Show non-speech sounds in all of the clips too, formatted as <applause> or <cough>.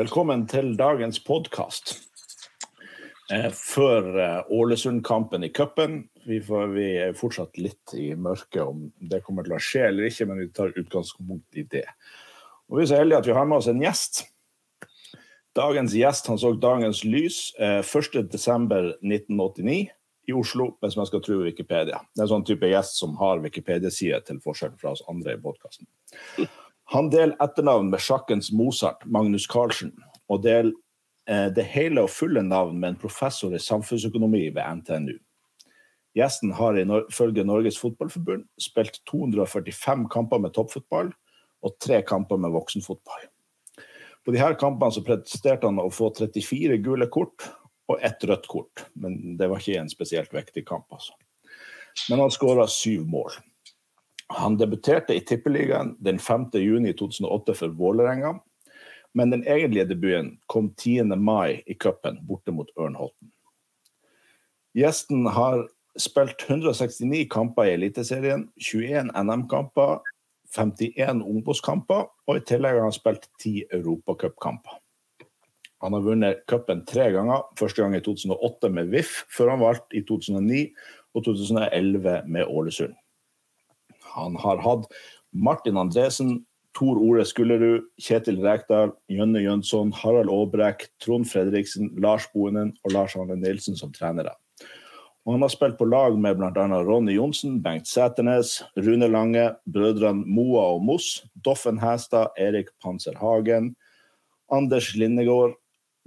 Velkommen til dagens podkast. Før eh, Ålesund-kampen i cupen. Vi, vi er fortsatt litt i mørket om det kommer til å skje eller ikke, men vi tar utgangspunkt i det. Og Vi er så heldige at vi har med oss en gjest. Dagens gjest han så dagens lys eh, 1.12.1989 i Oslo, hvis man skal tro Wikipedia. Det er en sånn type gjest som har Wikipedia-side til forskjell fra oss andre i podkasten. Han deler etternavn med sjakkens Mozart, Magnus Carlsen, og deler eh, det hele og fulle navn med en professor i samfunnsøkonomi ved NTNU. Gjesten har ifølge Norges Fotballforbund spilt 245 kamper med toppfotball og tre kamper med voksenfotball. På disse kampene så presterte han å få 34 gule kort og ett rødt kort, men det var ikke en spesielt viktig kamp. altså. Men han skåra syv mål. Han debuterte i Tippeligaen den 5. juni 2008 for Vålerenga, men den egentlige debuten kom 10. mai i cupen borte mot Ørnholten. Gjesten har spilt 169 kamper i Eliteserien, 21 NM-kamper, 51 Obos-kamper, og i tillegg har han spilt 10 Europacupkamper. Han har vunnet cupen tre ganger, første gang i 2008 med VIF, før han valgte i 2009 og 2011 med Ålesund. Han har hatt Martin Andresen, Tor Ore Skullerud, Kjetil Rekdal, Jønne Jønsson, Harald Aabrekk, Trond Fredriksen, Lars Bohinen og Lars Arne Nilsen som trenere. Og han har spilt på lag med bl.a. Ronny Johnsen, Bengt Sæternes, Rune Lange, brødrene Moa og Moss, Doffen Hæstad, Erik Panser Hagen, Anders Lindegård,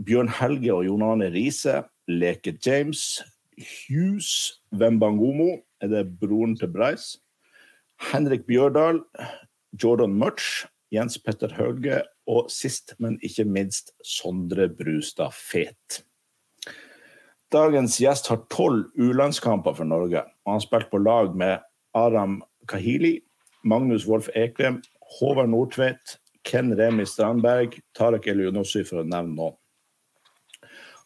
Bjørn Helge og Jon Arne Riise, Leke James, Hughes Wembangomo, er det broren til Breis? Henrik Bjørdal, Jordan Murch, Jens Petter Hauge og sist, men ikke minst, Sondre Brustad Fet. Dagens gjest har tolv U-landskamper for Norge, og han har spilt på lag med Aram Kahili, Magnus Wolff Ekrem, Håvard Nordtveit, Ken Remi Strandberg, Tarek Elionossi, for å nevne noen.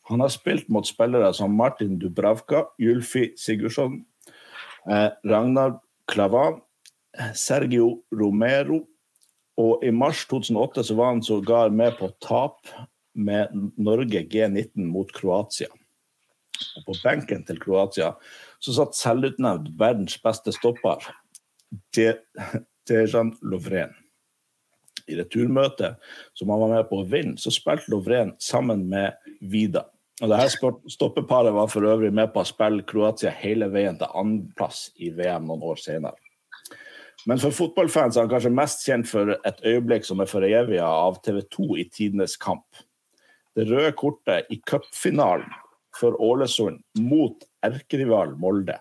Han har spilt mot spillere som Martin Dubravka, Julfi Sigurdsson, eh, Ragnar Klavan, Sergio Romero, og i mars 2008 så var han sågar med på tap med Norge G19 mot Kroatia. Og på benken til Kroatia så satt selvutnevnt verdens beste stopper, Tejan Lovren. I returmøtet som han var med på å vinne, så spilte Lovren sammen med Vida. Og det her stoppeparet var for øvrig med på å spille Kroatia hele veien til andreplass i VM noen år senere. Men for fotballfans er han kanskje mest kjent for et øyeblikk som er foreviga av TV 2 i tidenes kamp. Det røde kortet i cupfinalen for Ålesund mot erkerival Molde.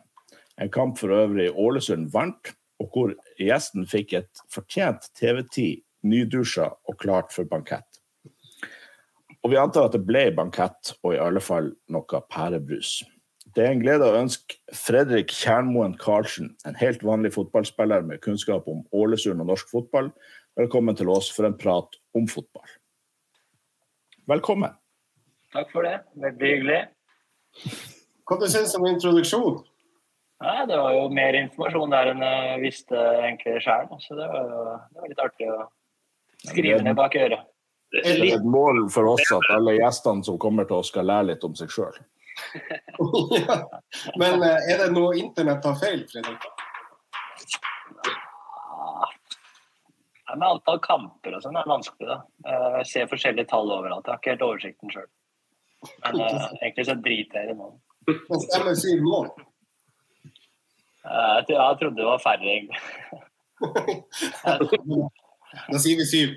En kamp for øvrig Ålesund vant, og hvor gjesten fikk et fortjent TV-tid, nydusja og klart for bankett. Og vi antar at det ble bankett, og i alle fall noe pærebrus. Det er en glede å ønske Fredrik Kjernmoen Karlsen, en helt vanlig fotballspiller med kunnskap om Ålesund og norsk fotball, velkommen til oss for en prat om fotball. Velkommen. Takk for det. Veldig hyggelig. Hva du syns du om introduksjonen? Ja, det var jo mer informasjon der enn jeg visste egentlig sjøl. Så det var, jo, det var litt artig å skrive ned bak øret. Det er et mål for oss at alle gjestene som kommer til oss, skal lære litt om seg sjøl. <laughs> ja. Men eh, er det noe internett tar feil, Fredrik? Ja, Med antall kamper og sånn er det vanskelig. da. Eh, Jeg ser forskjellige tall overalt. Jeg har ikke helt oversikten sjøl. Men uh, <laughs> egentlig så driter jeg i. Stemmer syv mål? Eh, Jeg tro- trodde det var færre, egentlig. <laughs> Da sier vi syv.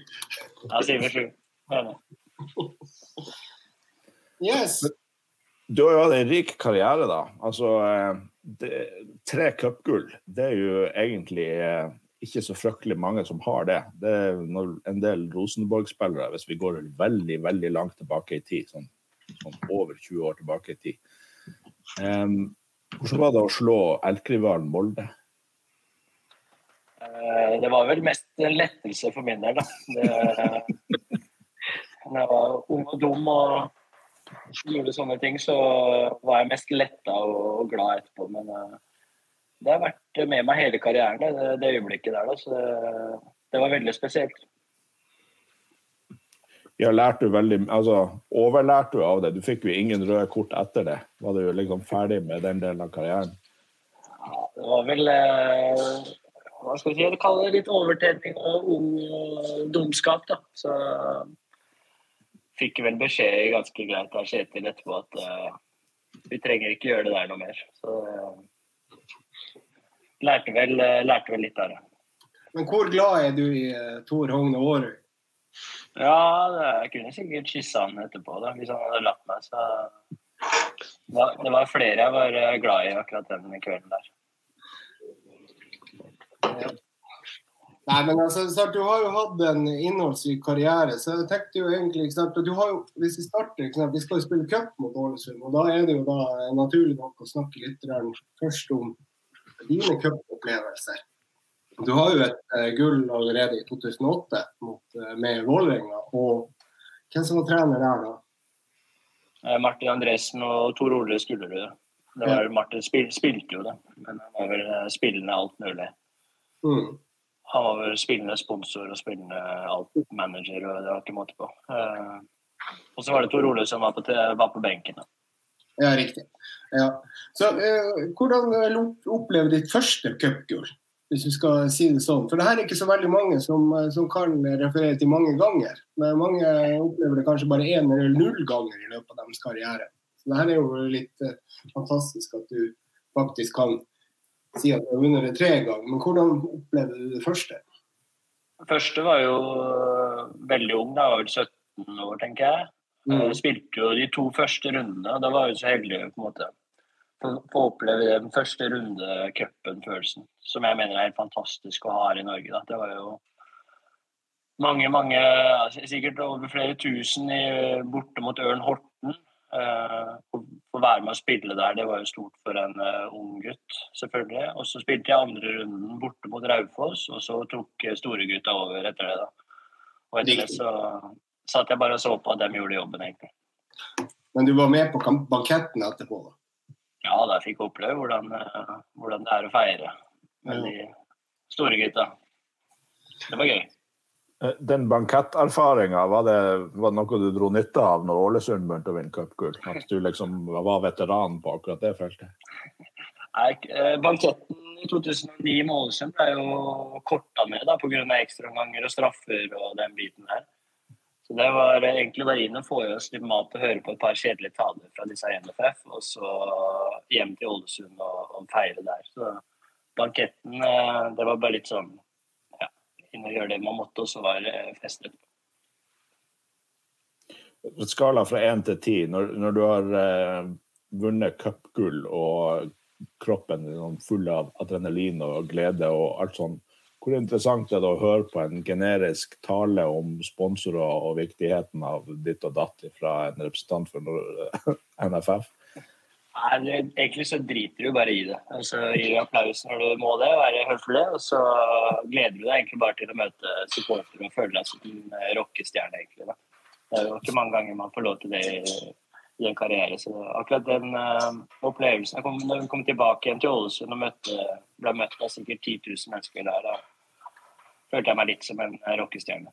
Da sier vi sju. Yes. Du har jo hatt en rik karriere, da. Altså, eh, det, tre cupgull, det er jo egentlig eh, ikke så fryktelig mange som har det. Det er en del Rosenborg-spillere, hvis vi går veldig, veldig langt tilbake i tid, sånn, sånn over 20 år tilbake i tid. Um, hvordan var det å slå elkrivalen Molde? Eh, Det var vel mest lettelse for min del, da. Det, <laughs> jeg var ung og dum og gjorde sånne ting, så var jeg mest letta og glad etterpå. Men eh, det har vært med meg hele karrieren, det, det øyeblikket der. Da, så det, det var veldig spesielt. Ja, lærte du veldig, altså, Overlærte du av det? Du fikk jo ingen røde kort etter det. Var du liksom ferdig med den delen av karrieren? Ja, det var vel eh, Hva skal vi si, kalle det litt overtenning og ung dumskap, da. Så fikk vel beskjed ganske greit av Kjetil etterpå at uh, vi trenger ikke gjøre det der noe mer. Så uh, lærte, vel, uh, lærte vel litt av det. Men hvor glad er du i Tor Hogne Aarøy? Ja, jeg kunne sikkert kyssa han etterpå, da, hvis han hadde latt meg. Så det var flere jeg var glad i akkurat den kvelden der. Ja. Nei, men altså, Du har jo hatt en innholdsrik karriere. så jeg tenkte jo egentlig, sant, du har jo, Hvis vi starter, sant, vi skal jo spille cup mot Ålesund. og Da er det jo da naturlig nok å snakke litt først om dine cupopplevelser. Du har jo et uh, gull allerede i 2008 mot, uh, med Vålerenga. Og hvem som var trener der da? Eh, Martin Andresen og Tor Ole Skullerud. Det var, ja. Martin spil, spilte jo det, men han var vel spillende alt mulig. Mm. Han var vel spillende sponsor og spillende manager, og det var ikke måte på. Uh, og så var det Tor Ole som var på, var på benken. Da. Ja, riktig. Ja. Så uh, Hvordan opplevde ditt første cupgull, hvis du skal si det sånn? For det her er ikke så veldig mange som, som kan referere til mange ganger. Men mange opplever det kanskje bare én eller null ganger i løpet av deres karriere. Så det her er jo litt fantastisk at du faktisk kan si at du har vunnet det tre ganger, men hvordan opplevde du det første? Det første var jo øh, veldig ung, da var vel 17 år, tenker jeg. Mm. Jeg spilte jo de to første rundene, og da var jeg så heldig på en måte få oppleve den første runde cupen-følelsen, som jeg mener er fantastisk å ha her i Norge. Da. Det var jo mange, mange, sikkert over flere tusen i, borte mot Ørn Horten. Uh, få være med å spille der, det var jo stort for en uh, ung gutt, selvfølgelig. Og så spilte jeg andre runden borte mot Raufoss, og så tok uh, storegutta over etter det. da. Og etter det så satt jeg bare og så på at de gjorde jobben, egentlig. Men du var med på banketten etterpå? da? Ja, da fikk jeg oppleve hvordan, uh, hvordan, det er å feire med de store gutta. Det var gøy. Eh, den banketterfaringa, var, var, det noe du dro nytte av når Ålesund begynte å vinne cupgull? At du liksom var veteran på akkurat det feltet? Nei, eh, Banketten i 2009 med Ålesund ble jo korta ned pga. ekstraomganger og straffer og den biten der. Så det var egentlig bare inn og få i oss litt mat og høre på et par kjedelige taler fra disse NFF, og så hjem til Ålesund og, og feire der. Så banketten, eh, det var bare litt sånn og gjøre det man måtte, og så var det etterpå. Skala fra én til ti, når, når, du har eh, vunnet cupgull og kroppen er full av adrenalin og glede og alt sånt, hvor interessant er det å høre på en generisk tale om sponsorer og viktigheten av ditt og datt fra en representant for NFF? <laughs> Nei, Egentlig så driter du bare i det. Altså, gir applaus når du må det, være høflig. Og så gleder du deg egentlig bare til å møte supportere og føle deg som en rockestjerne. egentlig. Da. Det er jo ikke mange ganger man får lov til det i, i en karriere. Så akkurat den uh, opplevelsen kom, Når vi kom tilbake igjen til Ålesund og møtte, ble møtt av sikkert 10 000 mennesker der, da følte jeg meg litt som en rockestjerne.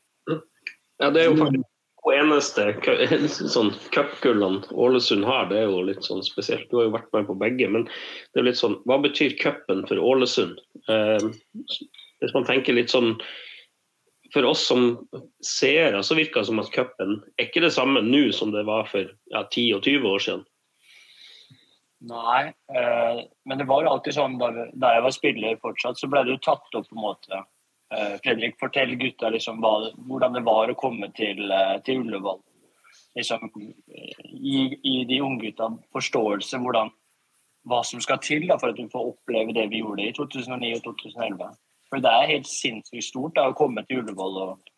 Ja, det er jo faktisk eneste <laughs> sånn cupgullene Ålesund har, det er jo litt sånn spesielt. Du har jo vært med på begge. Men det er litt sånn, hva betyr cupen for Ålesund? Eh, hvis man tenker litt sånn For oss som seere så virker det som at cupen er ikke det samme nå som det var for ja, 10 og 20 år siden. Nei, eh, men det var alltid sånn da, da jeg var spiller fortsatt, så ble det jo tatt opp på en måte Fredrik, fortell gutta liksom hva, hvordan det var å komme til, eh, til Ullevål. Liksom, gi, gi de unggutta forståelse hvordan, hva som skal til da, for at du får oppleve det vi gjorde i 2009 og 2011. For det er helt sinnssykt stort da, å komme til Ullevål og,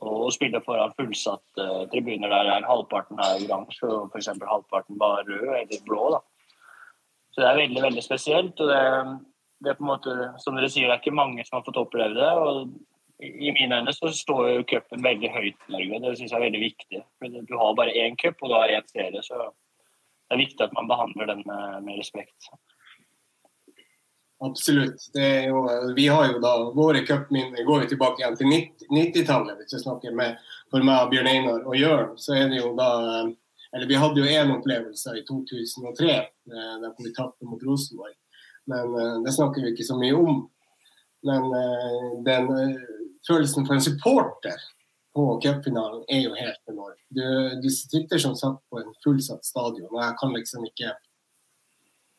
og spille foran fullsatte uh, tribuner der er halvparten er oransje og f.eks. halvparten bare rød eller blå. da. Så det er veldig veldig spesielt. og det det er på en måte, som dere sier, det er ikke mange som har fått oppleve det. og I mine øyne så står jo cupen veldig høyt i Norge. Det syns jeg er veldig viktig. Du har bare én cup, og du har én serie. Så det er viktig at man behandler den med, med respekt. Absolutt. Jo, vi har jo da våre cupminner går vi tilbake igjen til 90-tallet. Hvis vi snakker med for meg Bjørn Einar og Jørn, så er det jo da Eller vi hadde jo én opplevelse i 2003 da vi tapte mot Rosenborg. Men eh, det snakker vi ikke så mye om. Men eh, den følelsen for en supporter på cupfinalen er jo helt enorm. Du, du sitter som sagt på en fullsatt stadion, og jeg kan liksom ikke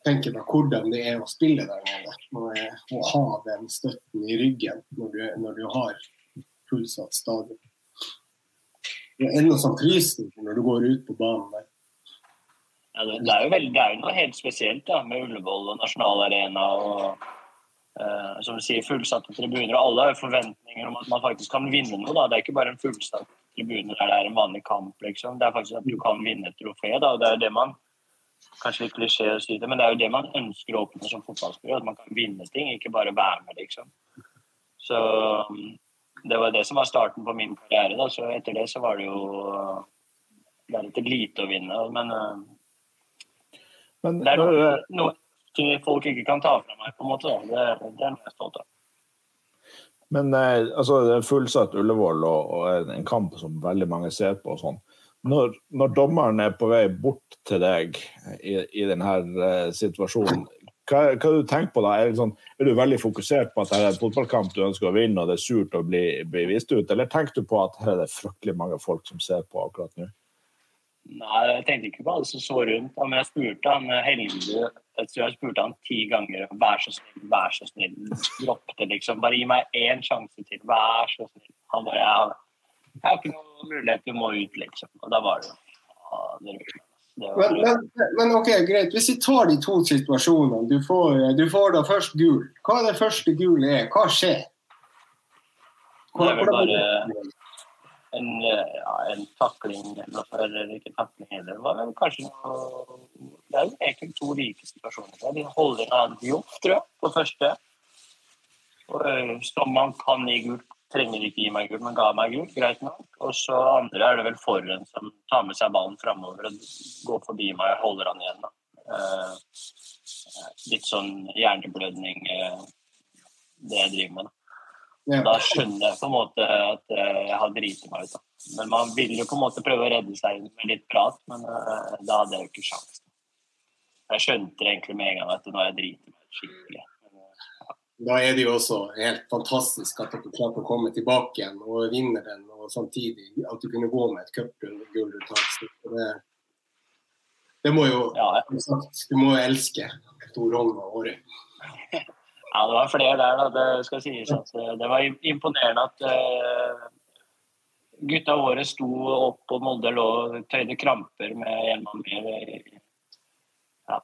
tenke meg hvordan det er å spille der nede. Å ha den støtten i ryggen når du, når du har fullsatt stadion. Det er enda sånn fryser når du går ut på banen der. Det, er jo veldig, det er noe helt spesielt da, med Ullevål og Nasjonalarena og uh, som du sier, fullsatte tribuner. og Alle har jo forventninger om at man faktisk kan vinne noe. Da. Det er ikke bare en fullsatt tribune der det er en vanlig kamp. Liksom. Det er faktisk at du kan vinne et trofé. Da. Det er jo det man kanskje litt klisjé å si det, men det er jo det man ønsker å oppnå som fotballspiller. At man kan vinne ting, ikke bare være med, liksom. Så um, det var det som var starten på min karriere. Da. Så etter det så var det jo deretter lite å vinne. Men, uh, men det er noe, noe folk ikke kan ta fra meg, på en måte. Det, det er jeg er stolt av. Men eh, altså, det er fullsatt Ullevål og, og, en kamp som veldig mange ser på. og sånn når, når, dommeren er på vei bort til deg i, i denne uh, situasjonen, hva, hva du tenker på da? Er, sånn, er, du veldig fokusert på at det er en fotballkamp du ønsker å vinne, og det er surt å bli, bli vist ut, eller tenker du på at her er det fryktelig mange folk som ser på akkurat nå? Nei, jeg tenkte ikke på alle som så rundt. Men jeg spurte han eh, Helge jeg tror jeg spurte han ti ganger vær så snill, vær så snill. Dropp det, liksom. Bare gi meg én sjanse til. Vær så snill. Han bare, jeg har ikke noen mulighet, du må ut, liksom. Og da var det, jo. det var, men, men, men, ok, greit. Hvis vi tar de to situasjonene. Du får, du får da først gul. Hva er det første gule er? Hva skjer? Hva, det er vel bare en, ja, en takling eller ikke takling heller. Det var vel kanskje Det er jo egentlig to like situasjoner. De holder annen jobb, tror jeg, på første. Og, eh, som man kan gi gult trenger ikke gi meg gult, men ga meg gult. Greit nok. Og så andre er det vel foran som tar med seg ballen framover og går forbi meg og holder han igjen. Eh, litt sånn hjerneblødning, eh, det jeg driver med. Da. Ja. da skjønner jeg på en måte at eh, jeg har driti meg ut. Da. Men man vil jo på en måte prøve å redde seg med litt prat, men uh, da hadde jeg jo ikke sjans. Jeg skjønte egentlig med en gang at nå har jeg driti meg skikkelig da er det jo også helt fantastisk at dere klarte å komme tilbake igjen og vinne den, og samtidig at du kunne gå med et cupgull det, det må jo ja, sagt, Du må jo elske Tor Holm og Åre. <laughs> Ja, det var flere der, da. Det skal sies at eh, det var imponerende at uh, gutta våre sto opp og Molde lå og tøyde kramper med en mann i ja,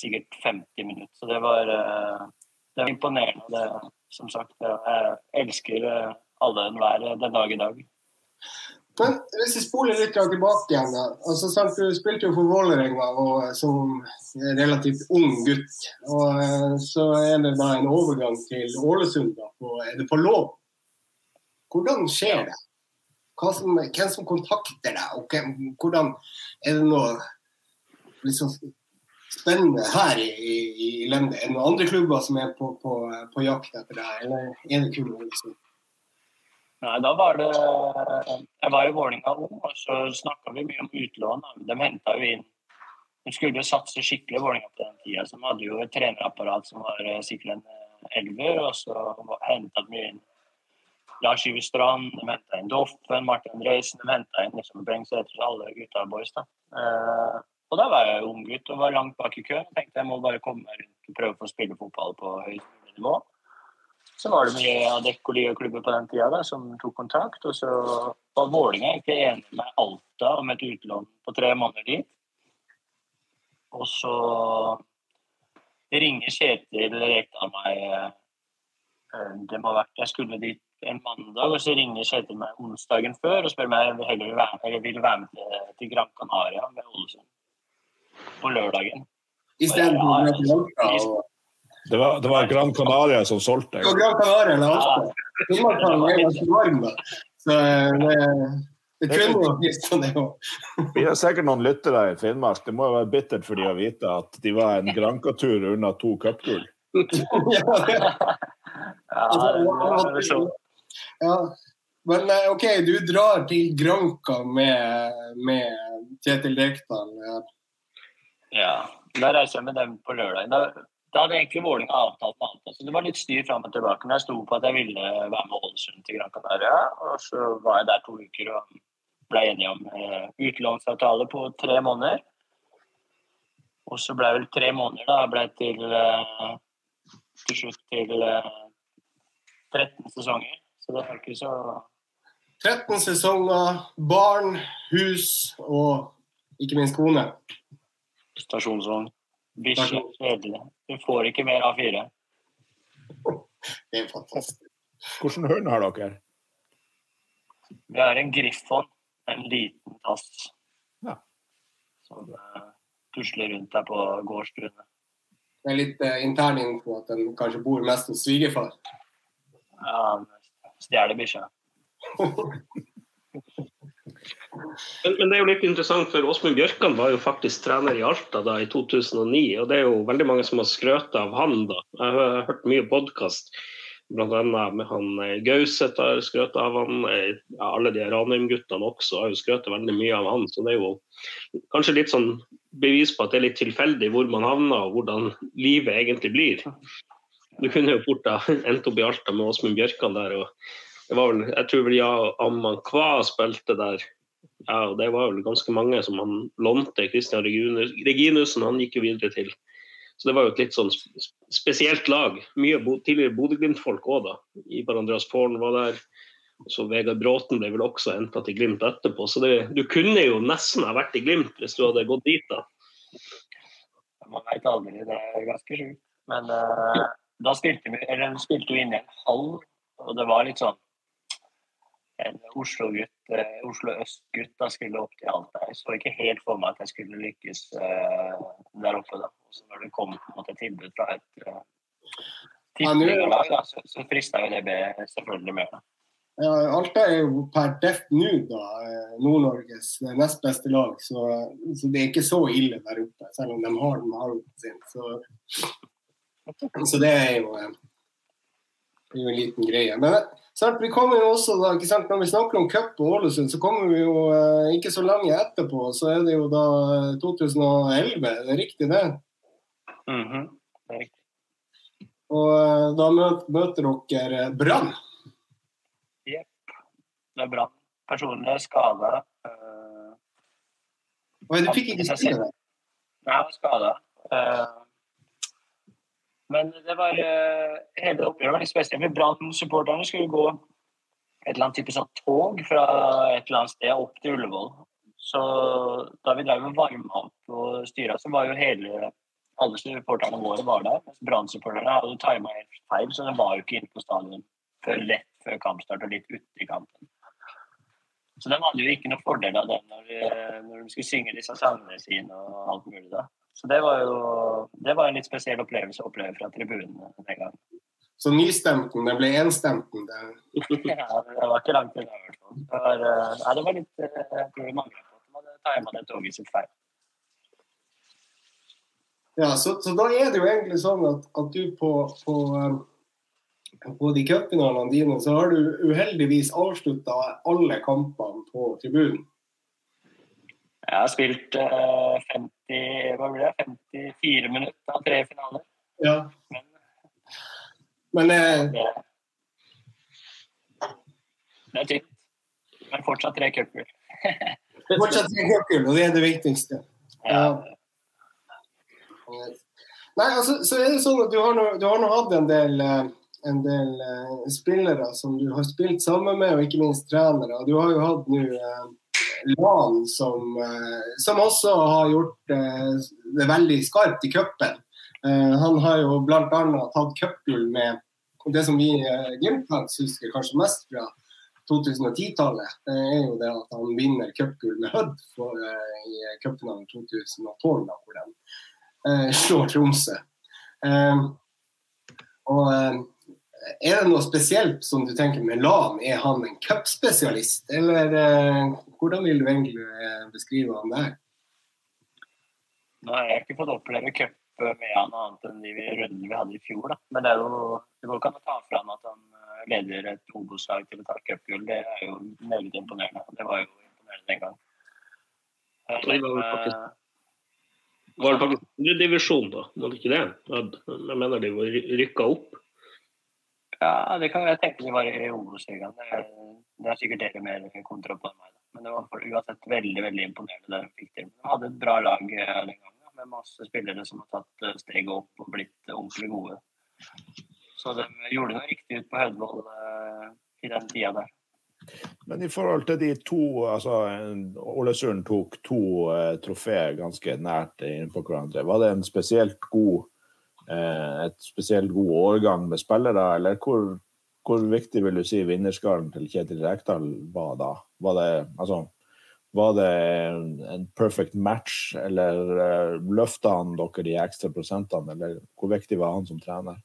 sikkert 50 minutter. Så det var uh, det var imponerende. Det, som sagt, jeg elsker alle enhver eh, den dag i dag. Men hvis vi spoler litt tilbake igjen, da. Altså, sant, Du spilte jo for Vålerenga eh, som relativt ung gutt. og Så er det da en overgang til Ålesund. da, og Er det på lov? Hvordan skjer det? Som, hvem som kontakter deg? og hvem, hvordan Er det noe liksom, spennende her i, i, i? Er det noen andre klubber som er på, på, på jakt etter deg, eller er det kun Ålesund? Nei, da var det Jeg var i ung, og så snakka vi mye om utlån. De henta jo inn De skulle jo satse skikkelig i Vålinga på den tida. Så de hadde jo et trenerapparat som var eh, sikkert en eh, elver, og så henta de inn Lars Iver Strand, de henta inn Doffen, Martin Reisen, de henta inn liksom Brengs etter alle gutta boys. da. Eh, og da var jeg ung gutt og var langt bak i køen. Tenkte jeg må bare komme meg rundt og prøve å få spille fotball på høyt nivå. Så var det mye Adecco Liga-klubber på den tida da, som tok kontakt. Og så var Vålinga ikke enig med Alta om et utlån på tre måneder dit. Og så ringer Kjetil Rekdal meg eh, Det må ha vært Jeg skulle dit en mandag, og så ringer Kjetil meg onsdagen før og spør om jeg vil være med, vil være med til, til Gran Canaria med Ålesund på lørdagen. Istedenfor ja, det var, det var Gran Canaria som solgte Det var Gran Canaria eller Alta. Finnmarkshallen er ganske varm, da. Så eh, det, det kunne jo sånn det òg. Vi har sikkert noen lyttere i Finnmark. Det må jo være bittert for de å vite at de var en Granca-tur unna to cupgull. <laughs> ja, Altså. Men eh, OK, du drar til Granca med, med Kjetil Rekdal. Ja. Ja, da jeg kommer dem på lørdag. Da, hadde egentlig Vålerenga avtalt med alt. Så det var litt styr fram og tilbake. Men jeg sto på at jeg ville være med Ålesund til Gran Canaria. Og så var jeg der to uker og ble enige om eh, utlånsavtale på tre måneder. Og så ble vel tre måneder, da. Ble til, eh, til slutt til eh, 13 sesonger. Så det var ikke så 13 sesonger, barn, hus og ikke minst kone. stasjonsvogn. Bikkje, kjedelig. Du får ikke mer A4. Det er fantastisk. Hvordan hund har dere? Vi har en griffon, en liten tass, Ja. som eh, tusler rundt der på gårdstuene. Det er litt uh, intern info at den kanskje bor mest hos svigerfar. Ja, stjeler bikkja. <laughs> Men, men det er jo litt interessant, for Åsmund Bjørkan var jo faktisk trener i Alta da i 2009. Og det er jo veldig mange som har skrøt av han da. Jeg har hørt mye podkast, bl.a. med han eh, Gauseth har skrøt av han. eh, Ja, alle de Ranheim-guttene også har jo skrøt veldig mye av han. Så det er jo kanskje litt sånn bevis på at det er litt tilfeldig hvor man havner og hvordan livet egentlig blir. Du kunne jo fort ha <laughs> endt opp i Alta med Åsmund Bjørkan der. og det var vel, Jeg tror vel ja, Amman Kva spilte der. Ja, og Det var vel ganske mange som han lånte. Christian Reginus- Reginussen han gikk jo videre til. Så det var jo et litt sånn spesielt lag. Mye tidligere Bodø-Glimt-folk òg, da. Ivar Andreas Forn var der. Så Vegard Bråten ble vel også henta til Glimt etterpå. Så det, du kunne jo nesten ha vært i Glimt hvis du hadde gått dit, da. Man veit aldri, det er ganske sjukt. Men uh, da spilte vi eller spilte vi inn i en hall, og det var litt sånn en Oslo-gutt, eh, Oslo øst-gutt da skulle opp til Alta. Jeg så ikke helt for meg at jeg skulle lykkes eh, der oppe. da. Så når det kom på en måte tilbud fra et uh, Ja, lag så, så frista jo det selvfølgelig mer. da. Ja, Alta er jo per deft nå da eh, Nord-Norges nest beste lag, så, så det er ikke så ille der oppe, selv om de har den halven sin. Så, så det er jo, er jo en liten greie. Men vi kommer jo også da, ikke sant, Når vi snakker om cup og Ålesund, så kommer vi jo eh, ikke så lenge etterpå. Så er det jo da 2011, det er riktig det? Mhm, er riktig. Og eh, da møter, møter dere Brann. Jepp. Det er Brann. Personlig skade. Uh, Og du fikk ikke spille det? Nei, skade. skada. Men det var uh, hele oppgjøret var litt spesielt. for Brann-supporterne skulle gå et eller annet type sånn tog fra et eller annet sted opp til Ullevål. Så da vi drev og varma opp og styra, så var jo hele alle supporterne våre var der. mens Brann-supporterne hadde tima helt feil, så de var jo ikke inne på stadion før lett før kampstart og litt uti kampen. Så de hadde jo ikke noe fordel av det når, de- når de skulle synge disse sangene sine og alt mulig. da. Så det var jo det var en litt spesiell opplevelse å oppleve fra tribunene den gangen. Så nystemten, det ble enstemten. Det. <laughs> Ja, det var ikke langt unna. Det var, eh, nei, det var litt eh, Jeg tror det mangla på at de hadde tima det toget sitt feil. Ja, så, så da er det jo egentlig sånn at, at du på, på, eh, på de cupfinalene dine, så har du uheldigvis avslutta alle kampene på tribunen. Jeg har spilt eh, 50, hva blir det, 54 minutter av tre finaler. Ja. Men Men eh, det, det er tynt. Men fortsatt tre cupgull. fortsatt tre cupgull, og det er det viktigste. Ja. Nei, altså, så er det sånn at du har nå, du har nå hatt en del, eh, en del uh, spillere som du har spilt sammen med, og ikke minst trenere. Du har jo hatt nå eh, Lan, som, eh, som også har gjort eh, det veldig skarpt i cupen. Eh, han har jo bl.a. tatt cupgull med det som vi Glimt-fans husker kanskje mest fra 2010-tallet, det er jo det at han vinner cupgull med Hødd i cupfinalen 2012, da, hvor de slår Tromsø. Og er det noe spesielt som du tenker med Lan? Er han en cupspesialist, eller eh, hvordan vil du egentlig eh, beskrive han der? Nå har jeg ikke fått oppleve cup med han annet enn de rundene vi hadde i fjor. Da. Men det, er jo, det går ikke an å ta fra han at han eh, leder et Obos-lag til å ta cupgull. Det er jo meget imponerende. Det var jo imponerende den gang. Det var det faktisk- Var det faktisk andredivisjon, da? Var det ikke det? Jeg mener de var rykka opp. Ja, det kan jeg tenke meg var i Obos-ligaen. Det, det er sikkert dere mer kontra på enn meg. Da. Men det var uansett veldig veldig imponerende det de fikk til. De hadde et bra lag eh, den gangen, med masse spillere som har tatt eh, steget opp og blitt eh, ordentlig gode. Så de gjorde noe riktig ut på Hødvoll i den tida der. Men i forhold til de to altså Ålesund tok to eh, trofeer ganske nært innpå hverandre. Var det en spesielt god et spesielt god årgang med spillere, eller hvor, hvor viktig vil du si vinnerskallen til Kjetil Rekdal var da? Var det, altså, var det en perfect match, eller eh, løfta han dere de ekstra prosentene, eller hvor viktig var han som trener?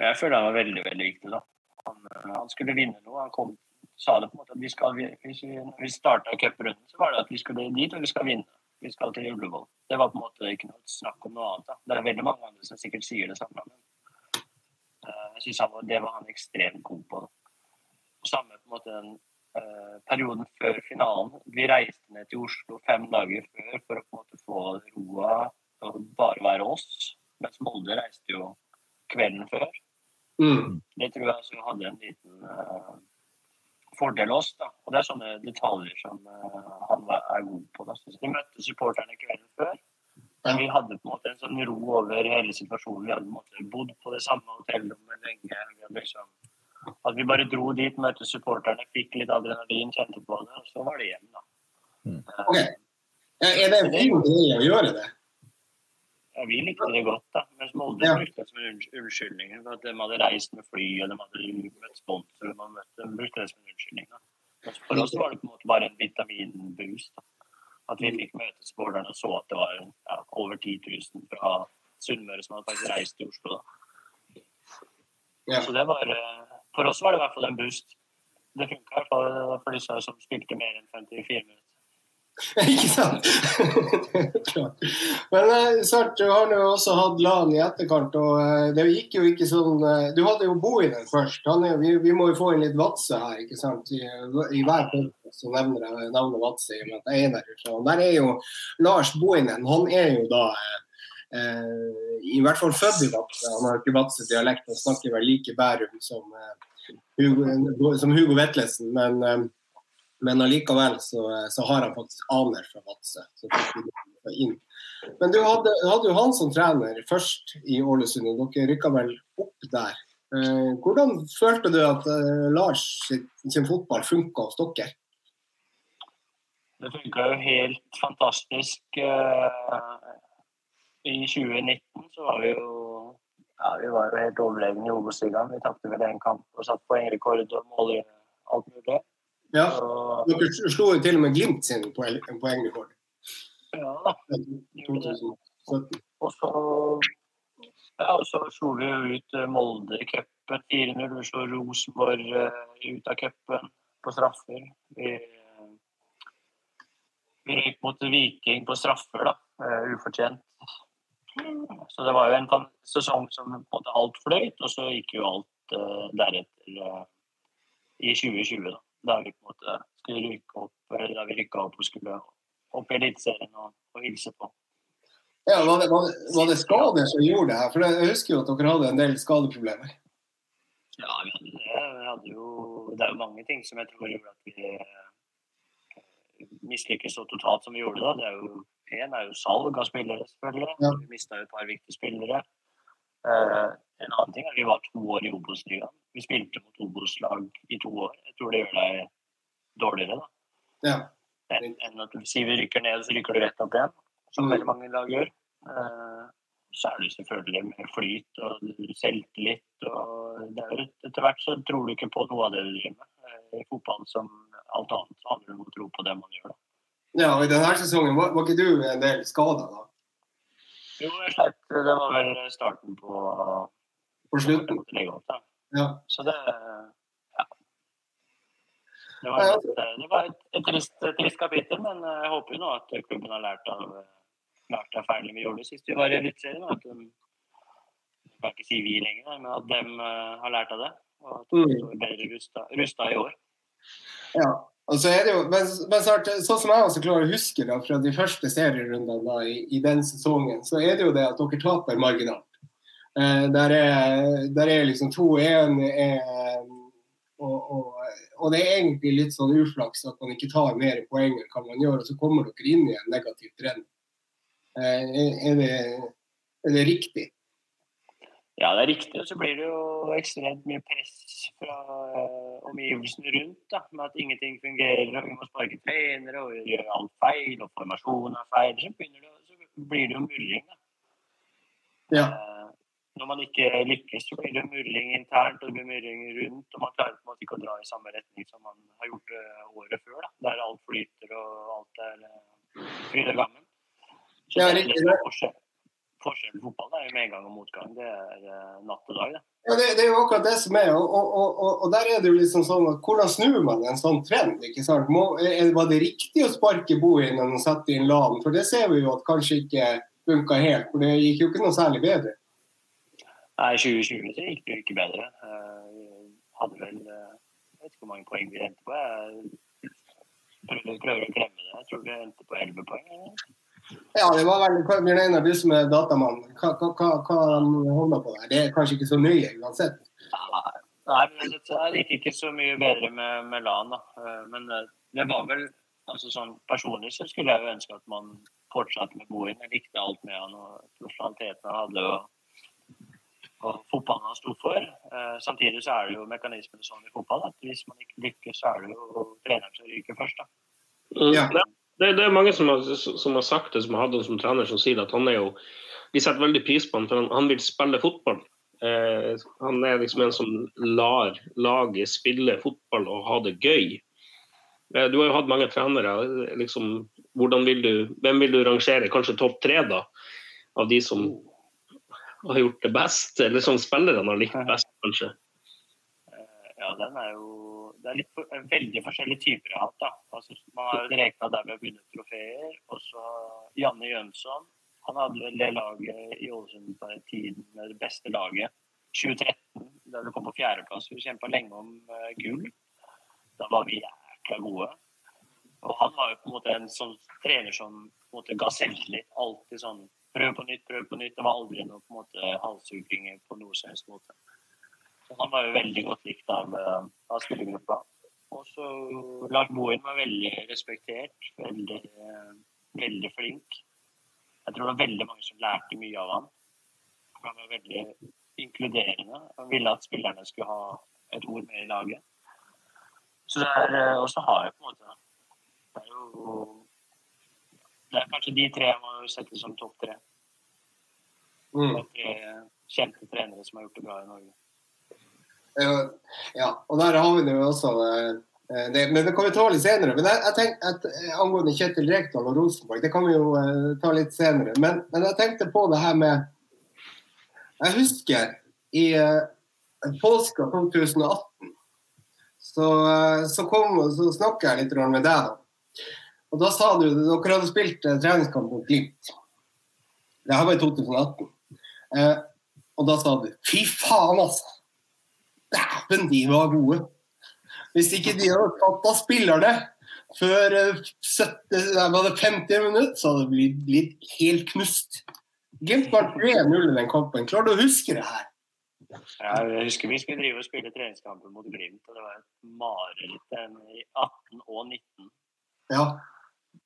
Jeg føler han var veldig veldig viktig. da. Han, eh, han skulle vinne noe. Han kom, sa det på en måte at vi skal, hvis vi, vi starta cuprunden, så var det at vi skulle dit og vi skal vinne. Vi skal til Ullevål. Det var på en måte ikke noe snakk om noe annet. da. Det er veldig mange andre som sikkert sier det samme. men eh, jeg synes Det var han ekstremt god på. Og samme på en måte den eh, perioden før finalen. Vi reiste ned til Oslo fem dager før for å på en måte få roa og bare være oss. Mens Molde reiste jo kvelden før. Mm. Det tror jeg altså hadde en liten uh, fordel oss. da. Og Det er sånne detaljer som eh, han var, er god på. da. Så vi møtte supporterne kvelden før. Men vi hadde på en måte en sånn ro over hele situasjonen. Vi hadde på en måte bodd på det samme hotellrommet lenge. Vi hadde liksom, at vi bare dro dit, møtte supporterne, fikk litt adrenalin, kjente på det, og så var det hjem. da. Mm. Okay. Ok. Er det en fin greie å gjøre det? Ja, vi likte det godt, da. Mens Molde Ja. brukte det som en unnskyldning. For at de hadde reist med fly, og de hadde møtt sponsorer. og De brukte det som en unnskyldning. da. For oss var det på en måte bare en vitaminboost. da. At vi fikk møte supporterne og så at det var ja, over 10 000 fra Sunnmøre som hadde faktisk reist til Oslo. Ja. Så det var, eh, For oss var det i hvert fall en boost. Det funka i hvert fall for disse som spilte mer enn 54 minutter. <laughs> Ikke sant? <laughs> Men eh, Sart, du har jo også hatt LAN i etterkant, og eh, det gikk jo ikke sånn eh, Du hadde jo Bohinen først. Er, vi, vi må jo få inn litt Vadsø her, ikke sant? I, i hver podcast så nevner jeg navnet Vadsø, og er. Og Der er jo Lars Bohinen. Han er jo da eh, i hvert fall født i Vadsø. Han har ikke Vadsø-dialekt, han snakker vel like Bærum som, eh, Hugo, som Hugo Vetlesen. men eh, men allikevel så, så har han faktisk aner fra Vadsø. Men du hadde, hadde jo han som trener først i Ålesund, og dere rykka vel opp der. Eh, hvordan følte du at eh, Lars sin, sin fotball funka hos dere? Det funka jo helt fantastisk. eh, I 2019 så var vi jo ja, vi var jo helt overlegne i Obos-ligaen. Vi tapte vel én kamp og satt poengrekord og mål alt mulig. Ja, dere slo jo til og med Glimt sin poengrekord. ja, da. i 2017. Og så, ja, og så slo vi jo ut eh, Molde i cupen 4-0. Vi slo Rosenborg eh, ut av cupen på straffer. Vi, eh, vi gikk mot Viking på straffer, da. Ufortjent. Så det var jo en sesong som på en måte alt fløyt, og så gikk jo alt deretter i 2020. Da Da vi på en måte skulle rykke opp, eller da vi rykka opp og skulle opp i Eliteserien og, og hilse på. Ja, var, det, var, det, var det skader som gjorde det her? For jeg husker jo at dere hadde en del skadeproblemer. Ja, vi hadde det. Vi hadde jo, det er jo mange ting som jeg tror gjorde at vi eh, mislykkes så totalt som vi gjorde. da. Det er jo, en er jo salg av spillere, selvfølgelig. Ja. Vi mista et par viktige spillere. Uh, en annen ting er at vi var to år i Obos-ligaen. Vi spilte mot Obos-lag i to år. Jeg tror det gjør deg dårligere da. Ja. enn en at du sier vi rykker ned, så rykker du rett opp igjen. Som Mm. veldig mange lag gjør. Eh, så er det selvfølgelig med flyt og selvtillit. og det er Etter hvert så tror du ikke på noe av det du driver med. Eh, I fotball som alt annet så handler det om å tro på det man gjør. da. ja, og I denne sesongen var, var ikke du en del skada da? Jo, jeg sleit. Det var vel starten på På slutten? på. Ja. Så det ja. Det var, et, det var et, et trist, trist kapittel, men jeg håper jo nå at klubben har lært av, lært av feilene vi gjorde sist vi var i Eliteserien. At de, jeg kan ikke si vi lenger, men at de uh, har lært av det. Og at de Mm. står bedre rusta, rusta i år. Ja. Og så er det jo, men, men snart, sånn som jeg også klarer å huske da, fra de første serierundene da, i, i den sesongen, så er det jo det at dere taper marginalt. Eh, der, er, der er liksom 2-1, eh, og, og, og det er egentlig litt sånn uflaks at man ikke tar mer poeng enn hva man gjør, og så kommer dere inn i en negativ trend. Eh, er, er, det, er det riktig? Ja, det er riktig. Og så blir det jo ekstremt mye press fra uh, omgivelsene rundt. da, Med at ingenting fungerer, og vi må sparke trenere, og gjøre alt feil, og formasjonen er feil. Så, det, så blir det jo murring. da. Ja. Eh, når man ikke lykkes, så blir det murring internt og det blir murring rundt. Og man klarer på en måte ikke å dra i samme retning som man har gjort året før. da, Der alt flyter og alt er uh, fryd og gammen. Så det er litt det forskjell. Forskjellen på fotball er jo medgang og motgang. Det er eh, natt og dag. det. Ja, det, det er jo akkurat det som er. Og, og, og, og- der er det jo liksom sånn at hvordan snur man en sånn trend? ikke sant? Må, er, var det riktig å sparke Bohinen og sette inn Lan? For det ser vi jo at kanskje ikke funka helt. For det gikk jo ikke noe særlig bedre. Nei, i 2020 så gikk det jo ikke bedre. Uh, hadde vel eh, Jeg vet ikke hvor mange poeng vi endte på. Jeg prøver, prøver å glemme det. Jeg tror vi endte på 11 poeng. eller? Ja, det var vel hva- Bjørn Einar, du som er datamann. Hva, hva, hva, hva på der? Det er kanskje ikke så nøye uansett. Nei, men det, gikk ikke så mye bedre med, med LAN. da. Eh, Men det var vel altså sånn Personlig så skulle jeg jo ønske at man fortsatte med Bohin. Jeg likte alt med han og profesjonaliteten han hadde. og og fotballen han sto for. Eh, samtidig så er det jo mekanismen sånn i fotball at hvis man ikke lykkes, så er det jo treneren som ryker først. da. Mm, Ja. Det, det, det er mange som har, som har sagt det, som har hatt ham som trener, som sier at han er jo De setter veldig pris på ham, for han, han vil spille fotball. Eh, han er liksom en som lar laget spille fotball og ha det gøy. Eh, du har jo hatt mange trenere. liksom, vil du, Hvem vil du rangere? Kanskje topp tre, da? Av de som har gjort det best? Eller som spillerne har likt best, kanskje? Eh, ja, den er jo Det er litt veldig forskjellige typer jeg har hatt. da. Altså, man har jo rekna der vi har vunnet trofeer. Og så Janne Jønsson. Han hadde vel det laget i Ålesund på den tiden det beste laget. 2013, da vi kom på fjerdeplass. Vi kjempa lenge om uh, gull. Da var vi jækla gode. Og han var jo på en måte en sånn trener som på en måte ga selvtillit. Alltid sånn prøv på nytt, prøv på nytt. Det var aldri noe på en måte halshugginger på noen som helst måte. Så han var jo veldig godt likt av, eh, av spillergruppa. Og så Lars Bohin var veldig respektert, veldig, eh, veldig flink. Jeg tror det var veldig mange som lærte mye av ham. Han var veldig inkluderende. Han ville at spillerne skulle ha et ord med i laget. Så det er, eh, Og så har jeg på en måte Det er jo Det er kanskje de tre jeg må sette som topp tre. Mm. Tre kjente trenere som har gjort det bra i Norge. Ja, og der har vi det jo også. eh, Det, men det kan vi ta litt senere. Men jeg, jeg tenker at eh, Angående Kjetil Rekdal og Rosenborg, det kan vi jo uh, ta litt senere. Men, men jeg tenkte på det her med Jeg husker i uh, påska 2018 så, uh, så, kom, så snakka jeg litt med deg. da. Og da sa du dere hadde spilt eh, treningskamp mot Glimt. Det her var i 2018. Eh, og da sa du fy faen, altså. Dæven, de var gode. Hvis ikke de hadde tatt av spillerne før eh, 70, nei, var det 50 minutter, så hadde det blitt, blitt helt knust. Glimt var 3-0 i den kampen. Klarer du å huske det her? Jeg husker vi skulle drive og spille treningskamper mot Glimt, og det var et mareritt i 18 og 19. Ja.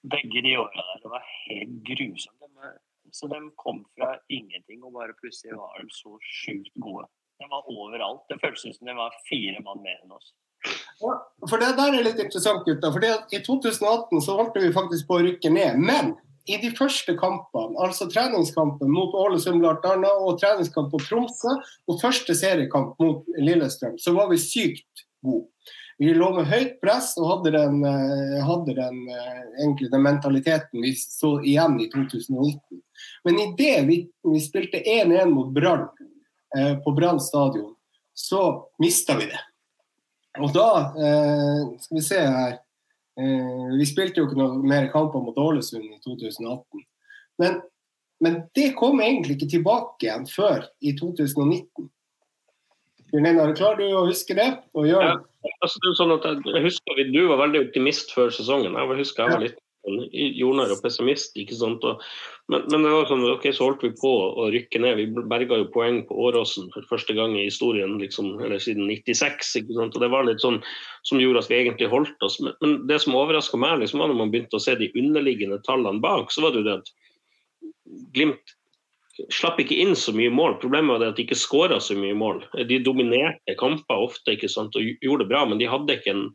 Begge de åra der. Det var helt grusomt. Så de kom fra ingenting, og bare plutselig var de så sjukt gode. De var overalt. Det føltes som de var fire mann mer enn oss. For det der er litt interessant, gutta. For I 2018 så holdt vi faktisk på å rykke ned. Men i de første kampene, altså treningskampen mot Ålesund bl.a. og treningskamp på Tromsø og første seriekamp mot Lillestrøm, så var vi sykt gode. Vi lå med høyt press og hadde den, eh, hadde den, eh, egentlig den mentaliteten vi så igjen i 2019. Men idet vi, vi spilte 1-1 mot Brann eh, på Brann stadion, så mista vi det. Og da eh, Skal vi se her eh, Vi spilte jo ikke noe mer kamper mot Ålesund i 2018. Men, men det kom egentlig ikke tilbake igjen før i 2019. Bjørn Einar, klarer du å huske det? Og gjør Ja. Altså, det er sånn at jeg, husker vi- Du var veldig optimist før sesongen. Jeg husker jeg var litt sånn jordnær og pessimist. ikke sant? Og, men, men det var sånn, ok, så holdt vi på å rykke ned. Vi berga jo poeng på Åråsen for første gang i historien liksom, eller siden 96. ikke sant? Og Det var litt sånn som gjorde at vi egentlig holdt oss. Men, men det som overraska meg, liksom, var når man begynte å se de underliggende tallene bak, så var det jo det at Glimt slapp ikke inn så mye mål. Problemet var det at de ikke skåra så mye mål. De dominerte kamper ofte ikke sant, og gjorde det bra, men de hadde ikke en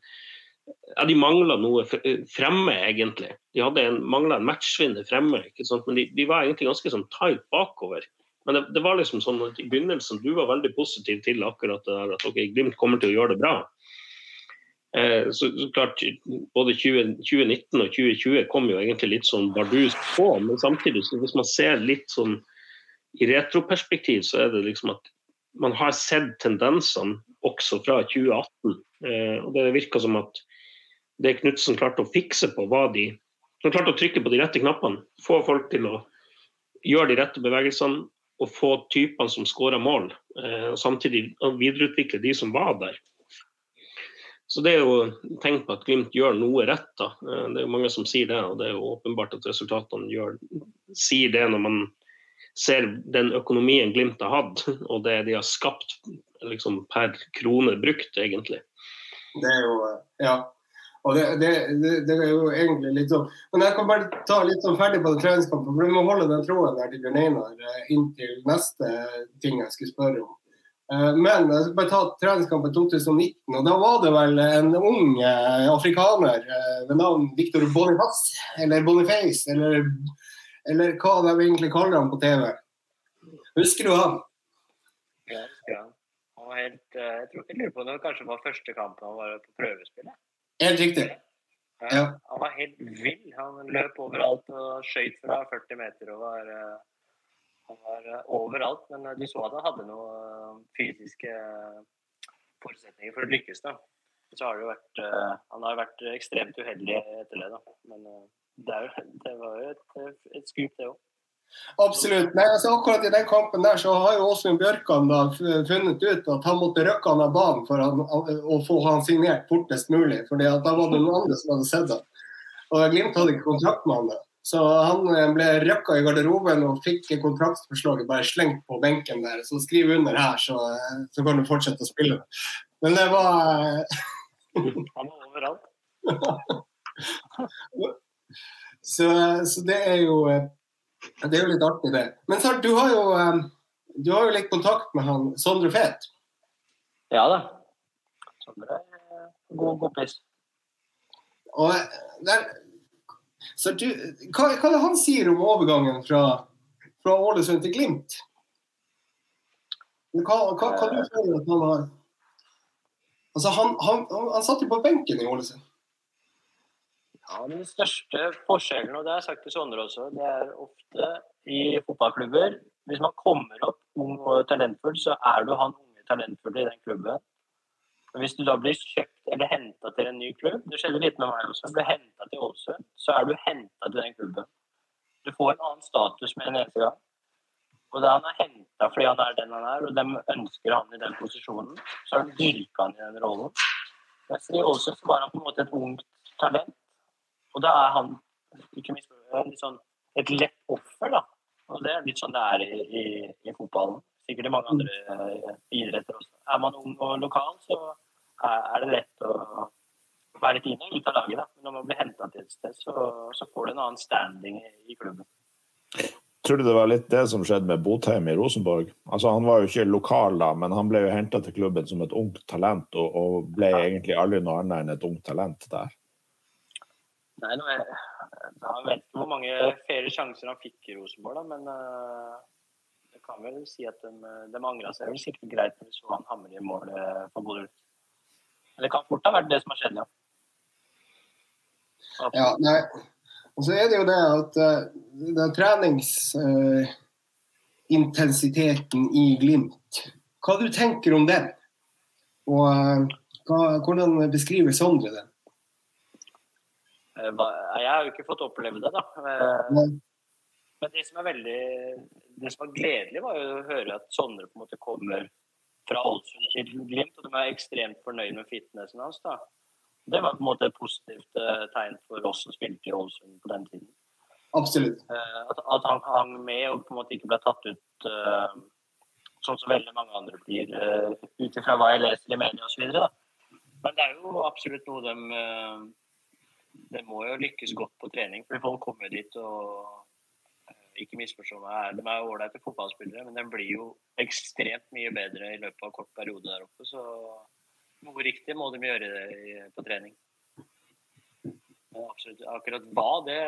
ja, De mangla noe fremme, egentlig. De hadde en, mangla en matchvinner fremme, ikke sant? men de, de, var egentlig ganske sånn tight bakover. Men det, det, var liksom sånn at i begynnelsen du var veldig positiv til akkurat det der at ok, Glimt kommer til å gjøre det bra. Eh, så, så, klart, Både 20, 2019 og 2020 kom jo egentlig litt sånn bardus på, men samtidig, hvis man ser litt sånn i retroperspektiv, så er det liksom at man har sett tendensene også fra 2018. Eh, og Det virker som at det Knutsen klarte å fikse på, var de Han klarte å trykke på de rette knappene. Få folk til å gjøre de rette bevegelsene og få typene som skårer mål. Eh, og Samtidig videreutvikle de som var der. Så det er jo tegn på at Glimt gjør noe rett. da. Eh, det er jo mange som sier det, og det er jo åpenbart at resultatene gjør, sier det når man ser den økonomien Glimt har hatt, <laughs> og det de har skapt liksom, per krone brukt, egentlig. Det er jo Ja. Og det, det, det, er jo egentlig litt sånn Men jeg kan bare ta litt sånn ferdig på det treningskampen, for du må holde den tråden der til Bjørn Einar inntil neste ting jeg skulle spørre om. Men jeg skal bare ta treningskampen 2019, og da var det vel en ung afrikaner ved navn Victor Boniface, eller Boniface, eller, eller hva de egentlig kaller han på TV. Husker du han? Ja, husker han. Han var helt, jeg tror jeg lurer på det kanskje var første kampen han var på prøvespillet. Helt riktig. Ja, ja. Han var helt vill. Han løp overalt og skøyt fra 40 meter og var han var overalt, men du så at han hadde noen fysiske forutsetninger for å lykkes. da. Så har det vært, Han har vært ekstremt uheldig etter det, da. Men det, det var jo et, et skup, det òg. Absolutt. Nei, altså akkurat I den kampen der så har jo Åsmund Bjørkan da funnet ut at han måtte røkke han av banen for han, å få han signert fortest mulig. fordi at da var det noen andre som hadde sett ham. Og Glimt hadde ikke kontrakt med han da. Så han ble røkka i garderoben og fikk kontraktsforslaget bare slengt på benken der. Så skriv under her, så, så kan du fortsette å spille. Men det var <laughs> Han var overalt. <laughs> så, så det er jo det er jo litt artig, det. Men Sart, du har jo, du har jo litt kontakt med han Sondre Fet? Ja da. Sondre er god kompis. Og der, så du, hva, hva er det han sier om overgangen fra, fra Ålesund til Glimt? Hva, hva, hva du føler at han har Altså, han, han, han, han satt jo på benken i Ålesund. Ja, Den største forskjellen, og det har jeg sagt til Sondre også, det er ofte i fotballklubber Hvis man kommer opp ung og talentfull, så er du han unge talentfulle i den klubben. Men hvis du da blir kjøpt eller henta til en ny klubb Det skjedde litt med meg også. Blir henta til Ålesund, så er du henta til den klubben. Du får en annen status med en eneste gang. Og da han er henta fordi han er den han er, og de ønsker han i den posisjonen, så har du dyrka han i den rollen. Mens i Ålesund var han på en måte et ungt talent. Og da er han ikke litt sånn et lett offer, da. Og det er litt sånn det er i, i, i fotballen. Sikkert i mange andre uh, idretter også. Er man ung og lokal, så er, er det lett å være litt inne og ut av laget. Da. Men når man blir henta til et sted, så, så, får du en annen standing i, i klubben. Tror du det var litt det som skjedde med Botheim i Rosenborg? Altså Han var jo ikke lokal da, men han ble jo henta til klubben som et ungt talent, og, og ble ja. egentlig aldri noe annet enn et ungt talent der. Nei, nå, er, jeg vet ikke hvor mange flere sjanser han fikk i Rosenborg, da, men uh, jeg kan vel si at de, de angra seg vel sikkert greit når han hamre i mål for Bodø. Det kan fort ha vært det som har skjedd, ja. Ja, nei. Og så er det jo det at uh, treningsintensiteten uh, i Glimt, hva du tenker om den? Og uh, hva, hvordan beskriver Sondre den? Jeg har jo ikke fått oppleve det, da. Men Men det som er veldig det som var gledelig, var jo å høre at Sondre på en måte kommer fra Ålesund til Glimt, og de er ekstremt fornøyd med fitnessen hans. da. Det var på en måte et positivt uh, tegn for oss som spilte i Ålesund på den tiden. Absolutt. Uh, at, at, han hang med og på en måte ikke ble tatt ut uh, sånn som veldig mange andre blir, ut ifra hva jeg leser i media osv. Men det er jo absolutt noe de Det må jo lykkes godt på trening, for folk kommer dit og ikke misforstå meg, de er ålreite fotballspillere, men de blir jo ekstremt mye bedre i løpet av kort periode der oppe. Så noe riktig må de gjøre det på trening. Absolutt, akkurat hva, det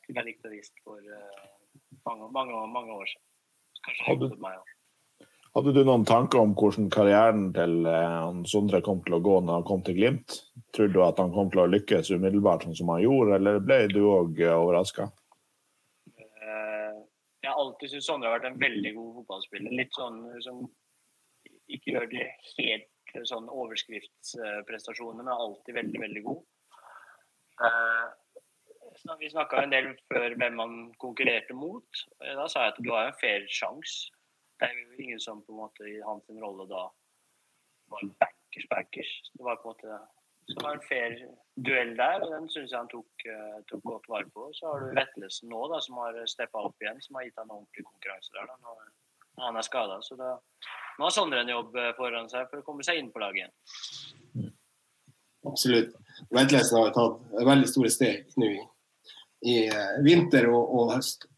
skulle jeg likt å vise for eh, mange, mange, mange år siden. Kanskje hadde, meg også. Hadde du noen tanker om hvordan karrieren til eh, Sondre kom til å gå når han kom til Glimt? Tror du at han kom til å lykkes umiddelbart, sånn som han gjorde, eller ble du òg overraska? jeg har alltid syntes Sondre har vært en veldig god fotballspiller. Litt sånn som ikke gjør det helt sånn overskriftsprestasjoner, men alltid veldig, veldig god. Vi snakka en del før hvem han konkurrerte mot. Da sa jeg at du har en fair sjanse. Det er jo ingen som på en måte i hans rolle da var backers, backers. Det var på en måte det var en fair duell der, og den syns jeg han tok, uh, tok, godt vare på. Så har du Vetlesen nå, da, som har steppa opp igjen, som har gitt han ordentlig konkurranse der. da, når, han er skada. Så da, nå har Sondre en jobb eh, foran seg for å komme seg inn på laget igjen. Absolutt. Vetlesen har tatt veldig store steg nå i, i uh, vinter og, og høst.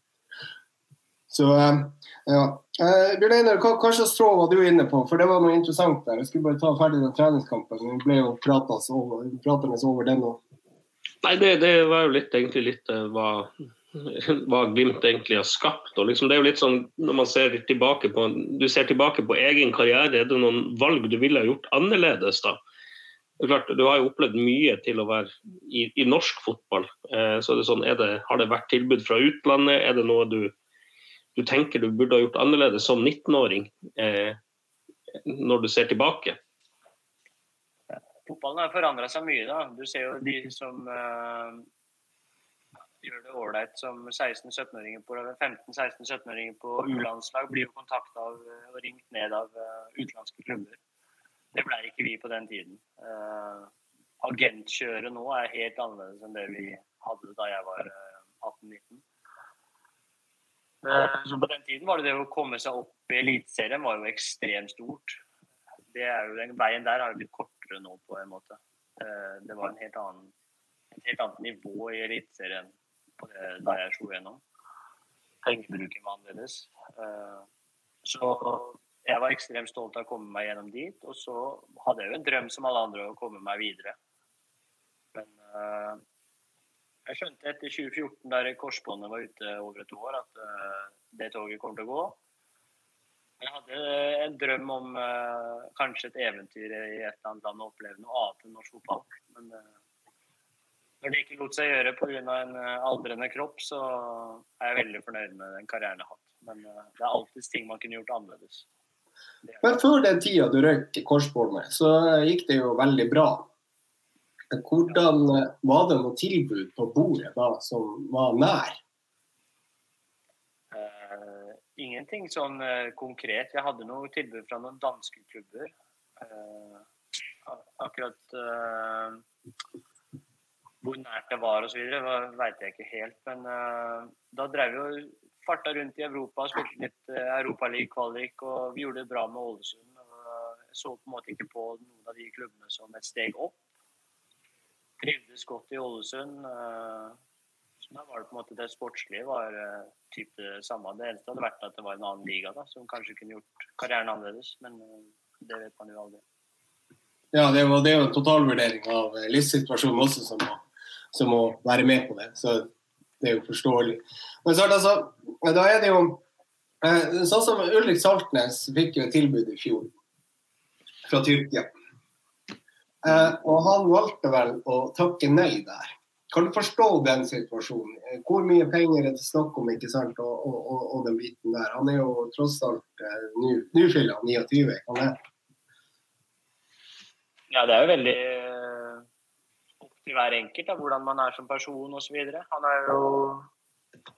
Så uh, ja. Eh, Bjørn Einar, hva, hva, slags tråd var du inne på? For det var noe interessant der. Jeg skulle bare ta ferdig den treningskampen. Vi ble jo pratende over, over den òg. Nei, det, det, var jo litt, egentlig litt uh, hva, hva Glimt egentlig har skapt. Og liksom, det er jo litt sånn, når man ser tilbake på Du ser tilbake på egen karriere, er det noen valg du ville gjort annerledes da? Det er klart, Du har jo opplevd mye til å være i, i norsk fotball. Eh, så er det sånn, er det, Har det vært tilbud fra utlandet? Er det noe du du tenker du burde ha gjort annerledes som 19-åring eh, når du ser tilbake? Fotballen har forandra seg mye. da. Du ser jo de som eh, gjør det ålreit som 16-17-åringer på 15-16-17-åringer på U-landslag, blir jo kontakta og ringt ned av uh, utenlandske klubber. Det ble ikke vi på den tiden. Uh, agentkjøret nå er helt annerledes enn det vi hadde da jeg var 18-19. Eh, så på den tiden var det det å komme seg opp i Eliteserien var jo ekstremt stort. Det er jo, den veien der har jo blitt kortere nå, på en måte. Eh, det var en helt annen, et helt annet nivå i Eliteserien da jeg slo gjennom. Pengebruken var annerledes. Eh, så jeg var ekstremt stolt av å komme meg gjennom dit. Og så hadde jeg jo en drøm som alle andre å komme meg videre. Men jeg skjønte etter 2014, der korsbåndet var ute over et år, at uh, det toget kommer til å gå. Jeg hadde en drøm om uh, kanskje et eventyr i et eller annet land og oppleve noe annet enn norsk fotball. Men uh, når det ikke lot seg gjøre pga. en aldrende kropp, så er jeg veldig fornøyd med den karrieren jeg har hatt. Men det er alltid ting man kunne gjort annerledes. Men før den tida du røyk korsbåndet, så gikk det jo veldig bra. Hvordan eh, Var det noe tilbud på bordet da som var nær? Uh, ingenting sånn uh, konkret. Jeg hadde noe tilbud fra noen danske klubber. Uh, akkurat hvor nært det var osv., veit jeg ikke helt. Men da drev vi og farta rundt i Europa spilte litt uh, Europaliga-kvalik. Og vi gjorde det bra med Ålesund. Jeg så på en måte ikke på noen av de klubbene som et steg opp trivdes godt i Ålesund. Eh, så var det på en måte det sportslige var eh, typ det samme. Det eneste hadde vært at det var en annen liga da, som kanskje kunne gjort karrieren annerledes. Men eh, det vet man jo aldri. Ja, det, var, det er jo en totalvurdering av livssituasjonen også som må, som må, være med på det. Så det er jo forståelig. Men så altså, da er det jo Sånn som Ulrik Saltnes fikk jo et tilbud i fjor fra Tyrkia. Eh, og han valgte vel å takke nei der. Kan du forstå den situasjonen? Eh, hvor mye penger er det snakk om, ikke sant, og, og, og, og den biten der? Han er jo tross alt eh, nyfylla 29, kan det? Ja, det er jo veldig opp til hver enkelt da, hvordan man er som person osv. Han er jo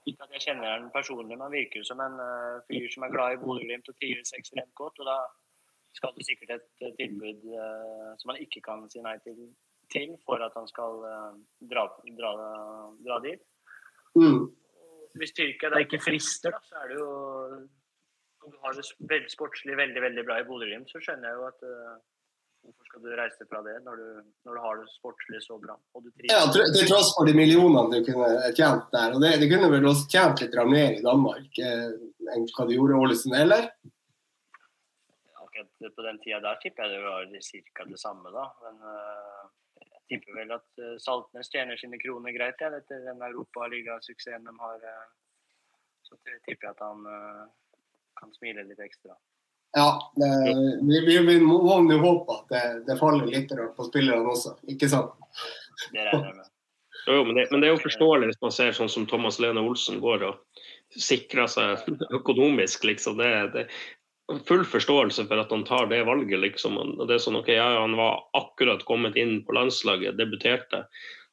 Ikke at jeg kjenner ham personlig, men han virker som en uh, fyr som er glad i Bodø-Glimt og trives ekstremt godt. og da skal det sikkert et tilbud uh, som han ikke kan si nei til, til for at han skal uh, dra, dra, dra, dit. Mm. Hvis Tyrkia da ikke frister, da, så er det jo Om du har det veldig sportslig veldig veldig bra i Bodø-Glimt, så skjønner jeg jo at Hvorfor skal du reise fra det når du, når du har det sportslig så bra? ja, Til tross for de millionene du kunne tjent der. og Det, det kunne vel også tjent litt mer i Danmark eh, enn hva de gjorde i Ålesund, eller? Akkurat på den tida der tipper jeg det var ca. det samme, da. Men uh, jeg tipper vel at uh, Saltnes tjener sine kroner greit ja, etter den europaligasuksessen de har. Uh, så tipper jeg at han kan smile litt ekstra. Ja, det, vi, vi, vi, må jo håpe at det, det faller litt på spillerne også, ikke sant? Det regner jeg med. Jo, men det, men det, er jo forståelig hvis man ser sånn som Thomas Lene Olsen går og sikrer seg økonomisk, liksom. Det, det full forståelse for at han tar det valget, liksom. Det er sånn, ok, ja, Han var akkurat kommet inn på landslaget, debuterte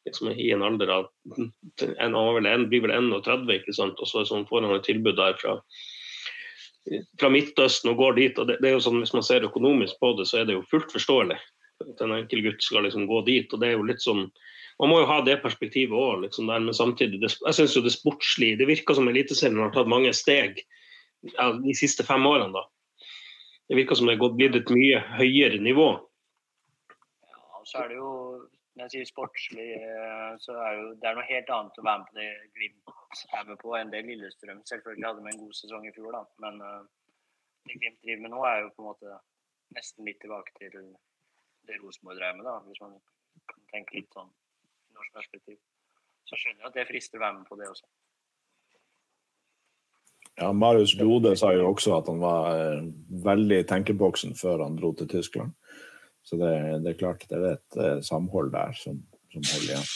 liksom, i en alder av en, en, blir vel 31, ikke sant? og så sånn, får han et tilbud der fra fra Midtøsten og går dit. og det, det, er jo sånn, Hvis man ser økonomisk på det, så er det jo fullt forståelig at en enkel gutt skal liksom gå dit. og det er jo litt sånn, Man må jo ha det perspektivet òg, liksom men samtidig det, Jeg syns jo det sportslige Det virker som Eliteserien har tatt mange steg de siste fem årene. da. Det virker som det er blitt et mye høyere nivå. Ja, så er det jo når jeg sier sportslig, eh, så er jo, det er noe helt annet å være med på det Glimt er med på enn det Lillestrøm selvfølgelig hadde med en god sesong i fjor. da. Men uh, det Glimt driver med nå, er jo på en måte nesten litt tilbake til det Rosenborg drev med, da, hvis man kan tenke litt sånn norsk perspektiv. Så skjønner jeg at det frister å være med på det også. Ja, Marius Lode sa jo også at han var eh, veldig i tenkeboksen før han dro til Tyskland. Så det, det, er klart det er et eh, samhold der som, som holder igjen.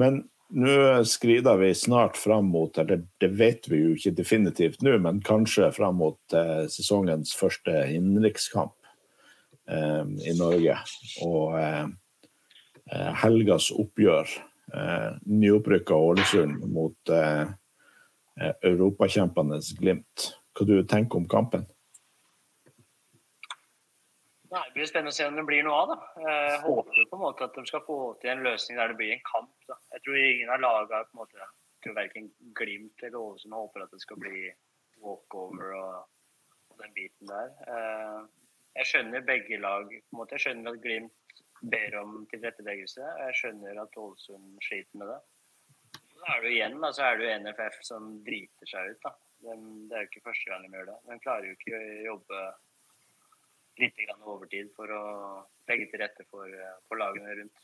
Men nå skrider vi snart fram mot, eller det vet vi jo ikke definitivt nå, men kanskje fram mot eh, sesongens første innenrikskamp eh, i Norge. Og eh helgas oppgjør. Eh, Nyopprykka Ålesund mot eh, europakjempende Glimt. Hva du tenker om kampen? Nei, Det blir spennende å se om det blir noe av. da. Jeg håper på en måte at de skal få til en løsning der det blir en kamp. da. Jeg tror ingen av lagene måte, tror verken Glimt eller Ålesund håper at det skal bli walkover og, og den biten der. Eh, jeg skjønner begge lag. på en måte. Jeg skjønner at Glimt ber om tilretteleggelse. Jeg skjønner at Ålesund sliter med det. Så er det igjen da, så er det jo NFF som driter seg ut. da. De, det er jo ikke første gang de gjør det. De klarer jo ikke å jobbe litt overtid for å legge til rette for, for lagene rundt.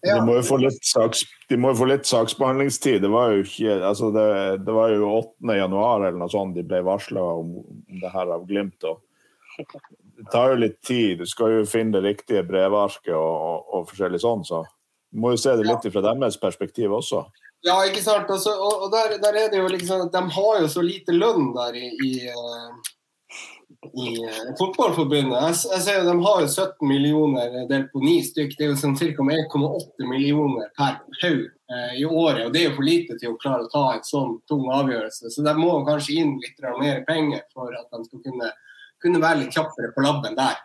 Ja. De, må jo få litt saks, de må jo få litt saksbehandlingstid. Det var jo ikke altså det, det var jo 8. januar eller noe sånt de ble varsla om det her av Glimt. Og det tar jo litt tid. Du skal jo finne det riktige brevarket og, og, og, forskjellig sånn. Så du må jo se det litt fra deres perspektiv også. Ja, ikke sant. Også, og, og der, der, er det jo liksom De har jo så lite lønn der i, i uh i uh, Fotballforbundet. Jeg, jeg ser jo De har jo 17 millioner delt på ni stykk. Det er jo sånn ca. 1,8 millioner per haug eh, i året. og Det er jo for lite til å klare å ta en sånn tung avgjørelse. Så de må kanskje inn litt mer penger for at de skal kunne, kunne være litt kjappere på labben der.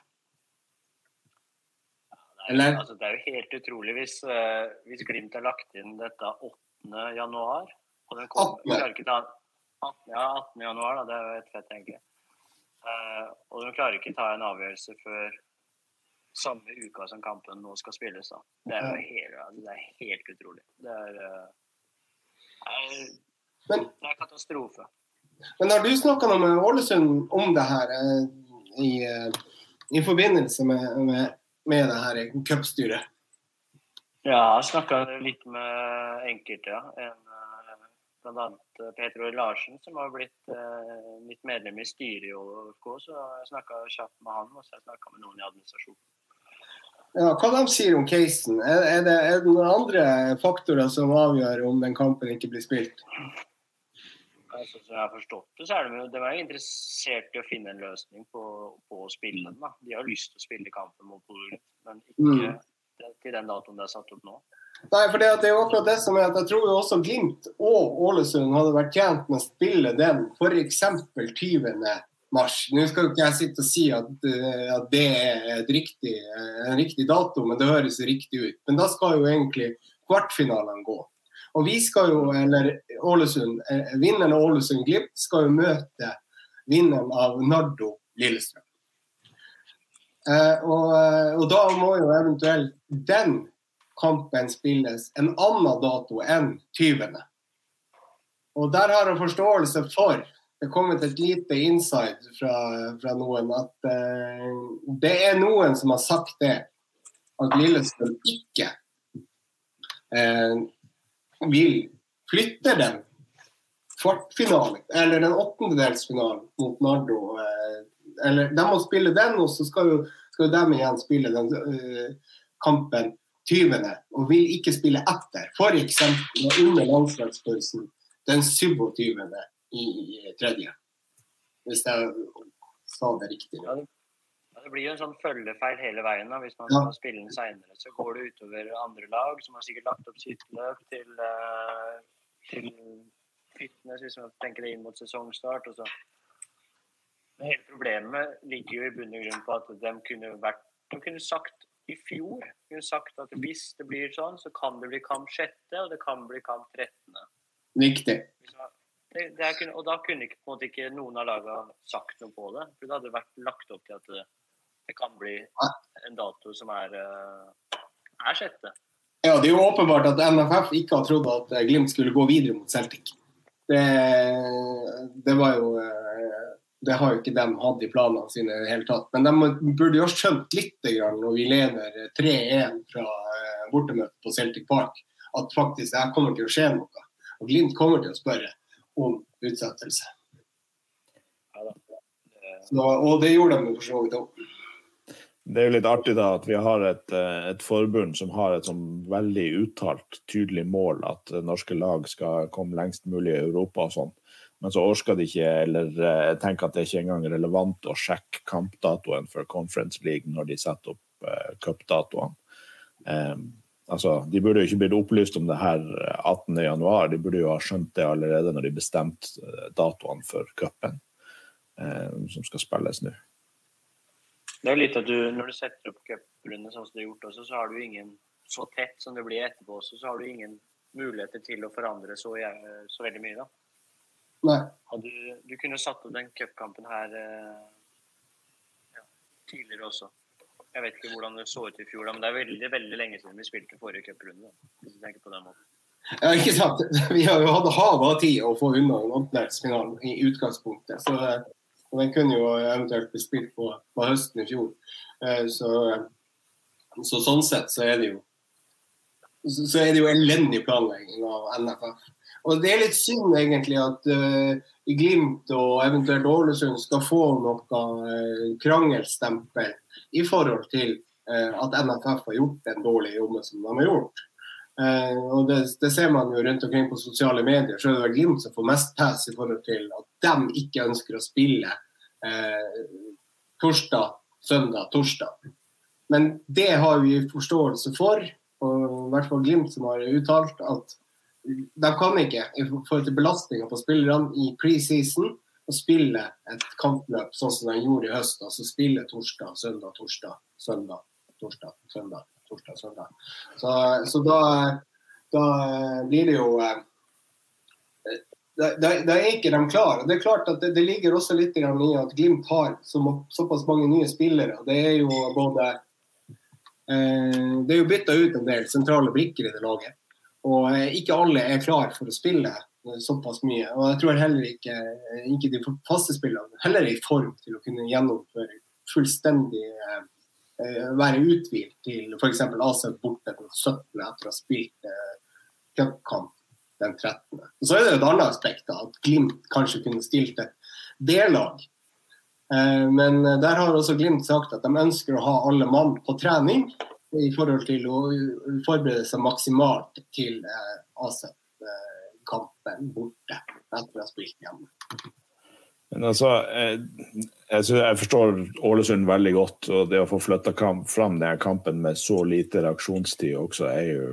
Eller? Altså, det er jo helt utrolig hvis, uh, hvis Glimt har lagt inn dette 8. januar. Og den kommer, 18. 18, ja, 18. januar, da. Det er jo et fett, egentlig. Uh, og de klarer ikke ta en avgjørelse før samme uka som kampen nå skal spilles. Da. Det er jo helt, det er helt utrolig. Det er, uh, er, men, det er katastrofe. Men har du snakka med Ålesund om det her i, i, forbindelse med, med, med det her cupstyret? Ja, jeg snakka litt med enkelte, ja. En bl.a. Petro Peter Ore Larsen, som har blitt eh, mitt medlem i styret i OFK. Så jeg snakka kjapt med han, og så jeg snakka med noen i administrasjonen. Ja, hva de sier om casen? Er, er, det, er det noen andre faktorer som avgjør om den kampen ikke blir spilt? Altså, som jeg har forstått det, så er de, de er interessert i å finne en løsning på, på å spille den. De har lyst til å spille kampen mot Bodø men ikke mm. til den datoen det er satt opp nå. Nei, for det, det er jo akkurat det som er at jeg tror jo også Glimt og Ålesund hadde vært tjent med å spille den f.eks. 20. mars. Nå skal jo ikke jeg sitte og si at, eh, at det er riktig, eh, en riktig dato, men det høres riktig ut. Men da skal jo egentlig kvartfinalene gå. Og vi skal jo, eller Ålesund, eh, Vinneren av Ålesund-Glimt skal jo møte vinneren av Nardo Lillestrøm. Eh, og, og da må jo eventuelt den kampen spilles en annen dato enn 20. Og der har jeg forståelse for det er kommet et lite insight fra, fra noen at eh, det er noen som har sagt det, at Lillestrøm ikke uh, vil flytte den kvartfinalen, eller den åttendedelsfinalen mot Nardo. Uh, eller De må spille den, og så skal jo, skal jo de igjen spille den kampen 20. og vil ikke spille etter. F.eks. under landslagspausen den 27. i tredje. Hvis jeg sa det riktig. Ja, det blir jo en sånn følgefeil hele veien. da. Hvis man skal ja. spille den seinere, så går det utover andre lag som har sikkert lagt opp sitt løp til, uh, til fitness, hvis man tenker det inn mot sesongstart. og så Hele problemet ligger jo i bunn og grunn på at de kunne vært de kunne sagt i fjor kunne sagt at hvis det blir sånn, så kan det bli kamp sjette, og det kan bli kamp 13. Viktig. Det, det kunne, og da kunne ikke, ikke, noen av lagene sagt noe på det. For det hadde vært lagt opp til at det, kan bli en dato som er, eh, er sjette. Ja, Det er jo åpenbart at NFF ikke har trodd at Glimt skulle gå videre mot Celtic. Det, det var jo eh, det har jo ikke de hatt i planene sine i det hele tatt. Men de burde jo ha skjønt litt når vi leder 3-1 fra eh, bortemøtet på Celtic Park, at faktisk det kommer til å skje noe. Og Glimt kommer til å spørre om utsettelse. Så, og det gjorde de for så vidt òg. Det er jo litt artig da at vi har et, eh, et forbund som har et sånn veldig uttalt, tydelig mål at norske lag skal komme lengst mulig i Europa og sånn. Men så orker de ikke, eller uh, tenker at det ikke engang er relevant å sjekke kampdatoen for Conference League når de setter opp uh, cupdatoene. Um, altså, de burde jo ikke blitt opplyst om det her 18.1, de burde jo ha skjønt det allerede når de bestemte datoene for cupen um, som skal spilles nå. Det er litt at du, Når du setter opp cuprunde sånn som du har gjort også, så har du ingen så tett som det blir etterpå også, så har du ingen muligheter til å forandre så, så veldig mye. da. Nei. Du, du, kunne satt opp den cupkampen her eh, ja, tidligere også. Jeg vet ikke hvordan det så ut i fjor, men det er veldig veldig lenge siden vi spilte forrige cuprunde. Hvis du tenker på den måten. Ja, ikke sant. <laughs> Vi har jo hatt havet av tid å få unna åttendedelsfinalen i utgangspunktet. Så, så den kunne jo eventuelt bli spilt på, på høsten i fjor. Eh, så, så, sånn sett så er det jo så er det jo elendig planlegging av NFF. Og Det er litt synd egentlig at uh, Glimt og eventuelt Ålesund skal få noe uh, krangelstempel i forhold til uh, at NFF har gjort den dårlige jobben som de har gjort. Uh, og det, det, ser man jo rundt omkring på sosiale medier. så er det Glimt som får mest pass i forhold til at de ikke ønsker å spille torsdag, søndag, torsdag. Men det har vi forståelse for, og i hvert fall Glimt som har uttalt at de kan ikke i forhold til belastninga på spillerne i preseason å spille et kampløp sånn som de gjorde i høst. Altså spille torsdag, søndag, torsdag, søndag, torsdag, søndag, torsdag, og søndag. Så, så da, da, blir det jo eh, da, da, da, er ikke de klare. Det er klart at det, det ligger også litt i at Glimt har så, såpass mange nye spillere. Det er jo både eh, Det er jo bytta ut en del sentrale brikker i det laget. Og eh, ikke alle er klar for å spille eh, såpass mye. Og jeg tror heller ikke, eh, ikke de faste spillerne heller er i form til å kunne gjennomføre fullstendig eh, være uthvilt til f.eks. AC borte den 17. etter å ha spilt eh, cupkamp den 13. Og så er det et annet aspekt, da, at Glimt kanskje kunne stilt et B-lag. Eh, men der har også Glimt sagt at de ønsker å ha alle mann på trening i forhold til å forberede seg maksimalt til eh, AC-kampen borte etter å ha spilt hjemme. Men altså, jeg, jeg, forstår Ålesund veldig godt. og Det å få flytta fram denne kampen med så lite reaksjonstid også er jo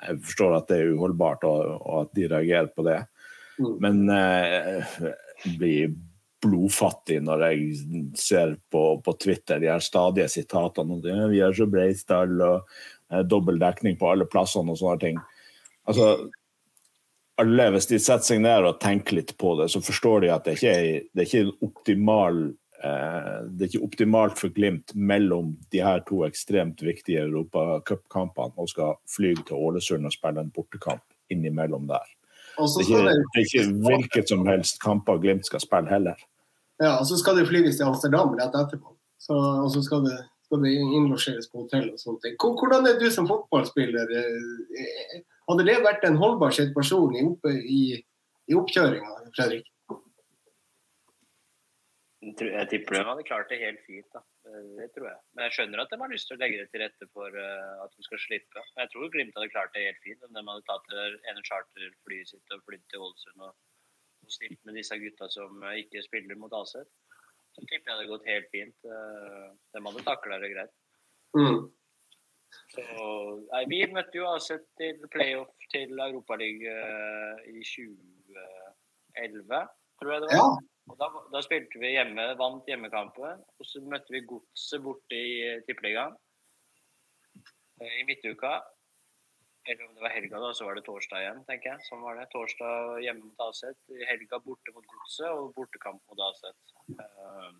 jeg forstår at det er uholdbart, og, og at de reagerer på det. Mm. Men eh, jeg blir blodfattig når jeg ser på, på Twitter de her stadige sitatene om det. Vi er så Breistad og eh, dobbel dekning på alle plassene og sånne ting. Altså, alle, hvis de setter seg ned og tenker litt på det, så forstår de at det ikke er, det er ikke optimal eh, det er ikke optimalt for Glimt mellom de her to ekstremt viktige europacupkampene og skal fly til Ålesund og spille en bortekamp innimellom der. Det er ikke, det, det er ikke hvilket som helst kamper Glimt skal spille heller. ja, og så skal det flyges til Amsterdam rett etterpå. Så, og så skal det, skal det innlosjeres på hotell og sånne ting. Hvordan er du som fotballspiller? Hadde det vært en holdbar situasjon i, opp, i, i oppkjøringa, Fredrik? Jeg tipper de hadde klart det helt fint. da. Det tror jeg. Men jeg skjønner at de har lyst til å legge det til rette for eh, at de skal slippe. Jeg tror Glimt hadde klart det helt fint om de hadde tatt det ene charterflyet sitt og flydd til Ålesund og, og stilt med disse gutta som eh, ikke spiller mot Aset. Så tipper jeg det hadde gått helt fint. Eh, De hadde takla det greit. Mm. Så, nei, vi møtte jo Aset til playoff til Europaligaen uh, i 2011, tror jeg det var. Ja. Og da, da spilte vi hjemme, vant hjemmekampen. Og så møtte vi Godset borte i Tippeligaen eh, i midtuka. Eller om det var helga, da, så var det torsdag igjen, tenker jeg. Sånn var det. Torsdag hjemme mot Aset. Helga borte mot Godset og bortekamp mot Aset. Eh,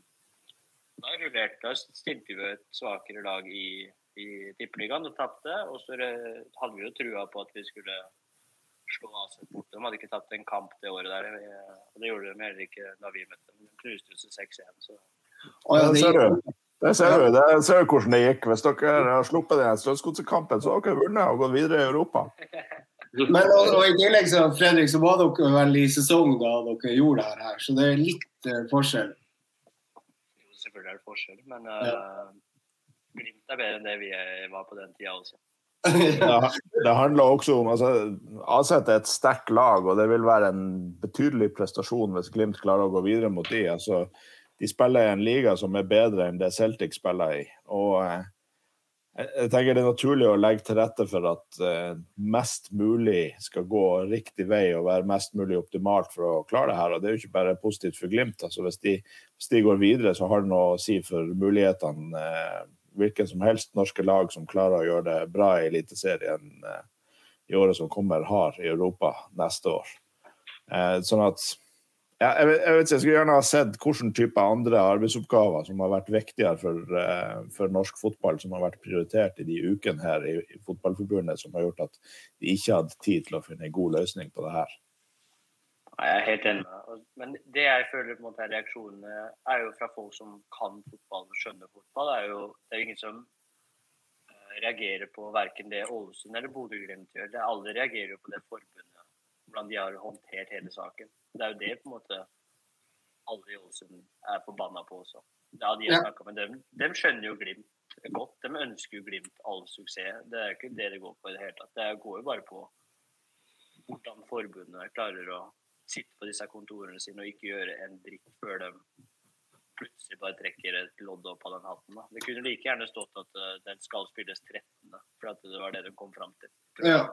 Da rullerte da stilte vi et svakere lag i, i Tippeligaen og tapte. Og så eh, hadde vi jo trua på at vi skulle slå AC borte. De hadde ikke tatt en kamp det året der. eh, Og det gjorde de heller ikke da vi møtte dem. De knuste oss 6-1. Så Å, ja, det ser gikk- du. Der ser du, Det ser du hvordan det gikk. Hvis dere har sluppet den Strømsgodset-kampen, så har dere vunnet og gått videre i Europa. <laughs> Men og, og i tillegg så, Fredrik, så var dere vel i sesong da dere gjorde det her, så det er litt uh, forskjell. jo, selvfølgelig er det forskjell. Men uh, Glimt er bedre enn det vi var på den tida også. <laughs> Det, det handler også om altså, AZ er et sterkt lag, og det vil være en betydelig prestasjon hvis Glimt klarer å gå videre mot de. Altså, de spiller i en liga som er bedre enn det Celtic spiller i. Og eh, jeg jeg tenker det er naturlig å legge til rette for at eh, mest mulig skal gå riktig vei og være mest mulig optimalt for å klare det her. Og det er jo ikke bare positivt for Glimt. Altså, hvis, de, hvis de går videre, så har det noe å si for mulighetene eh, hvilken som helst norske lag som klarer å gjøre det bra i Eliteserien eh, i året som kommer, har i Europa neste år. Eh, sånn at ja, jeg, vet, jeg vet jeg skulle gjerne ha sett hvilken type andre arbeidsoppgaver som har vært viktigere for, eh, for norsk fotball, som har vært prioritert i de ukene her i, i Fotballforbundet, som har gjort at de ikke hadde tid til å finne en god løsning på det her. Jeg er helt enig med deg. Men det jeg føler på en måte er reaksjonene, er jo fra folk som kan fotball og skjønner fotball. Det er jo det er ingen som eh, reagerer på verken det Ålesund eller Bodø-Glimt gjør. Det, alle reagerer jo på det forbundet, hvordan de har håndtert hele saken. Det er jo det på en måte alle i Ålesund er forbanna på også. Ja, de har Ja. med dem. De skjønner jo Glimt godt. De ønsker jo Glimt all suksess. Det er ikke det det går på i det hele tatt. Det går jo bare på hvordan forbundet klarer å sitte på disse kontorene sine og ikke gjøre en dritt før de plutselig bare trekker et lodd opp av den hatten. Da. Det kunne like gjerne stått at uh, den skal spilles 13., for at det var det de kom fram til. Ja.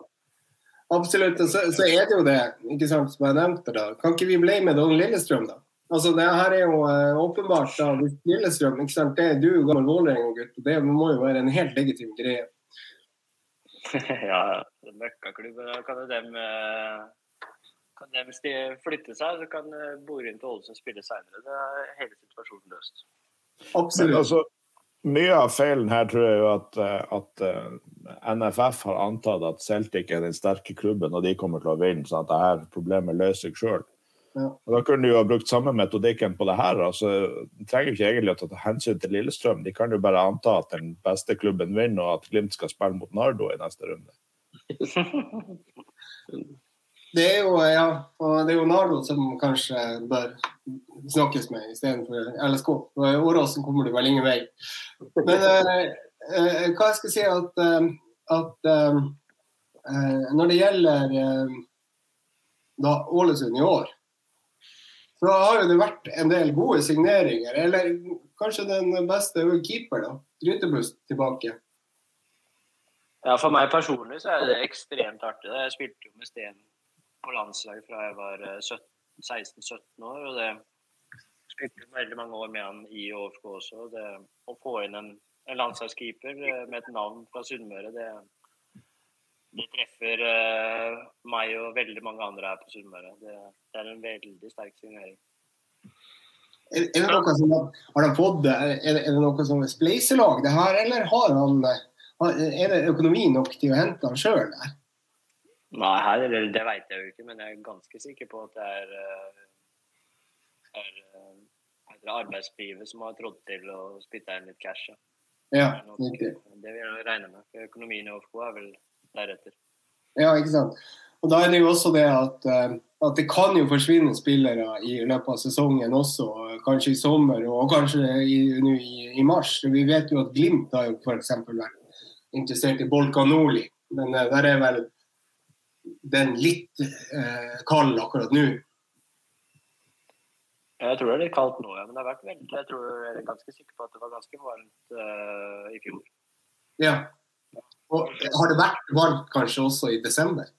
Absolutt. Så, så er det jo det, ikke sant, som jeg nevnte da. Kan ikke vi bli med Don Lillestrøm, da? Altså, det her er jo uh, åpenbart da, Lillestrøm, ikke sant, det er du gammel Vålerenga-gutt, og det må jo være en helt legitim greie. <laughs> ja, møkkaklubb, da kan jo dem eh, kan hvis de flytter seg, så kan eh, Borin til Ålesund spille seinere. Det er hele situasjonen løst. Men Absolutt. altså, mye av feilen her tror jeg jo at, eh, at eh, NFF har antatt at Celtic er den sterke klubben, og de kommer til å vinne. sånn at det her problemet løser seg sjøl. Ja. Da kunne de jo ha brukt samme metodikken på det her. altså, De trenger ikke egentlig å ta hensyn til Lillestrøm. De kan jo bare anta at den beste klubben vinner, og at Glimt skal spille mot Nardo i neste runde. <laughs> Det er jo, ja, det er jo Nardo som kanskje bør snakkes med istedenfor LSK. Åråsen kommer du vel ingen vei. Men eh, eh, hva jeg skal si at, eh, at eh, når det gjelder eh, da Ålesund i år, så har jo det vært en del gode signeringer. Eller kanskje den beste er keeper, da. Grytebust tilbake. Ja, For meg personlig så er det ekstremt artig. Jeg spilte jo med Sten på landslag fra jeg var 16-17 år. og det spilte veldig mange år med han i ÅFK også. Det, å få inn en, en landslagskeeper med et navn fra Sunnmøre, det, det treffer uh, meg og veldig mange andre her på Sunnmøre. Det, det, er en veldig sterk signering. Er, er det noe som har han fått, det, er det noe som er spleiselag, det her, eller har han, er det økonomi nok til å hente han sjøl der? Nei, her, det vet jeg jo ikke, men jeg er ganske sikker på at det er, eh, er, er arbeidslivet som har trådt til å spytte inn litt cash. Ja, riktig. Det vil jeg regne med. for Økonomien i OFK er vel deretter. Ja, ikke sant. Og Da er det jo også det at, eh, at det kan jo forsvinne spillere i løpet av sesongen også, kanskje i sommer og kanskje i, i, i mars. Vi vet jo at Glimt har jo f.eks. vært interessert i Bolka Nordli, men der er vel den litt eh, kald akkurat nå. Jeg tror det er litt kaldt nå, ja. Men det har vært veldig, jeg tror jeg er ganske sikker på at det var ganske varmt uh, i fjor. Ja. Og har det vært varmt kanskje også i desember?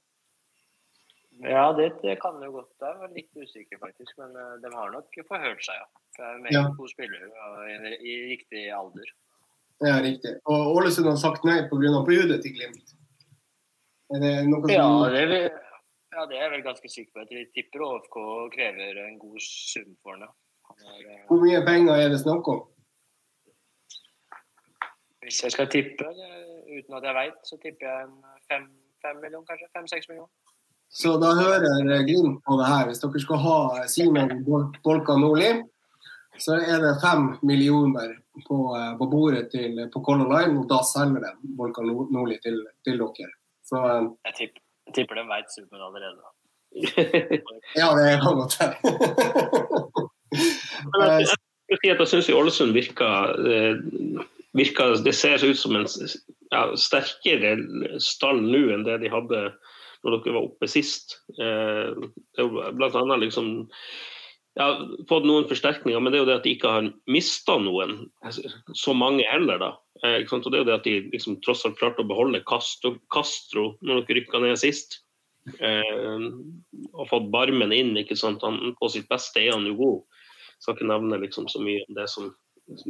Ja, det, det kan jo godt. Jeg var litt usikker, faktisk. Men uh, de har nok forhørt seg, ja. For jeg er meget ja. god spiller uh, i, i, riktig alder. Ja, riktig. Og Ålesund har sagt nei pga. budet til Glimt? Er det noe. Ja, det er, ja, det er jeg vel ganske sikker på. Vi tipper ÅFK krever en god sum for ham. Uh, Hvor mye penger er det snakk om? Hvis jeg skal tippe, uten at jeg veit, så tipper jeg en fem, fem millioner, kanskje. Fem-seks millioner. Så da hører Glimt på det her. Hvis dere skal ha Simen Bolka Nordli, så er det fem millioner på, eh, på bordet til, på Color Line, og da selger de Bolka Nordli til, til dere. Så, eh, jeg, tipper, jeg tipper de veit summen allerede. <laughs> ja, det kan godt hende. <laughs> jeg syns Ålesund virker, eh, virker Det ser ut som en ja, sterkere stall nå enn det de hadde når dere var oppe sist. Eh, blant annet liksom ja, fått noen forsterkninger, men det er jo det at de ikke har mista noen. Så mange heller, da. Eh, og det er jo det at de liksom, tross alt klarte å beholde Castro, Castro når dere rykka ned sist. Eh, og fått Barmen inn. ikke sant? Han, på sitt beste er han jo god. Skal ikke nevne liksom, så mye om det som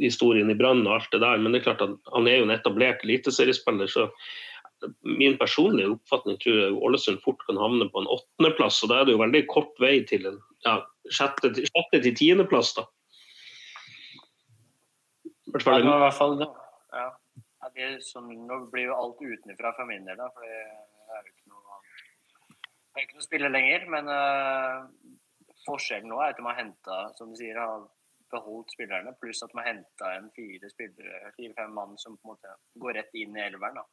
historien i Brann og alt det der, men det er klart at han er jo en etablert eliteseriespiller. så min personlige oppfatning tror jeg Ålesund fort kan havne på en åttendeplass. Og da er det jo veldig kort vei til en ja, sjette, sjette til tiendeplass, da. I hvert fall, ja, i hvert fall ja. det som, nå blir jo alt utenfra for min del, da. For det er jo ikke noe, Jeg har ikke noe spiller lenger. Men uh, forskjellen nå er at de har henta, som du sier, har beholdt spillerne, pluss at de har henta en fire-fem fire, mann som på en måte går rett inn i elveren. da.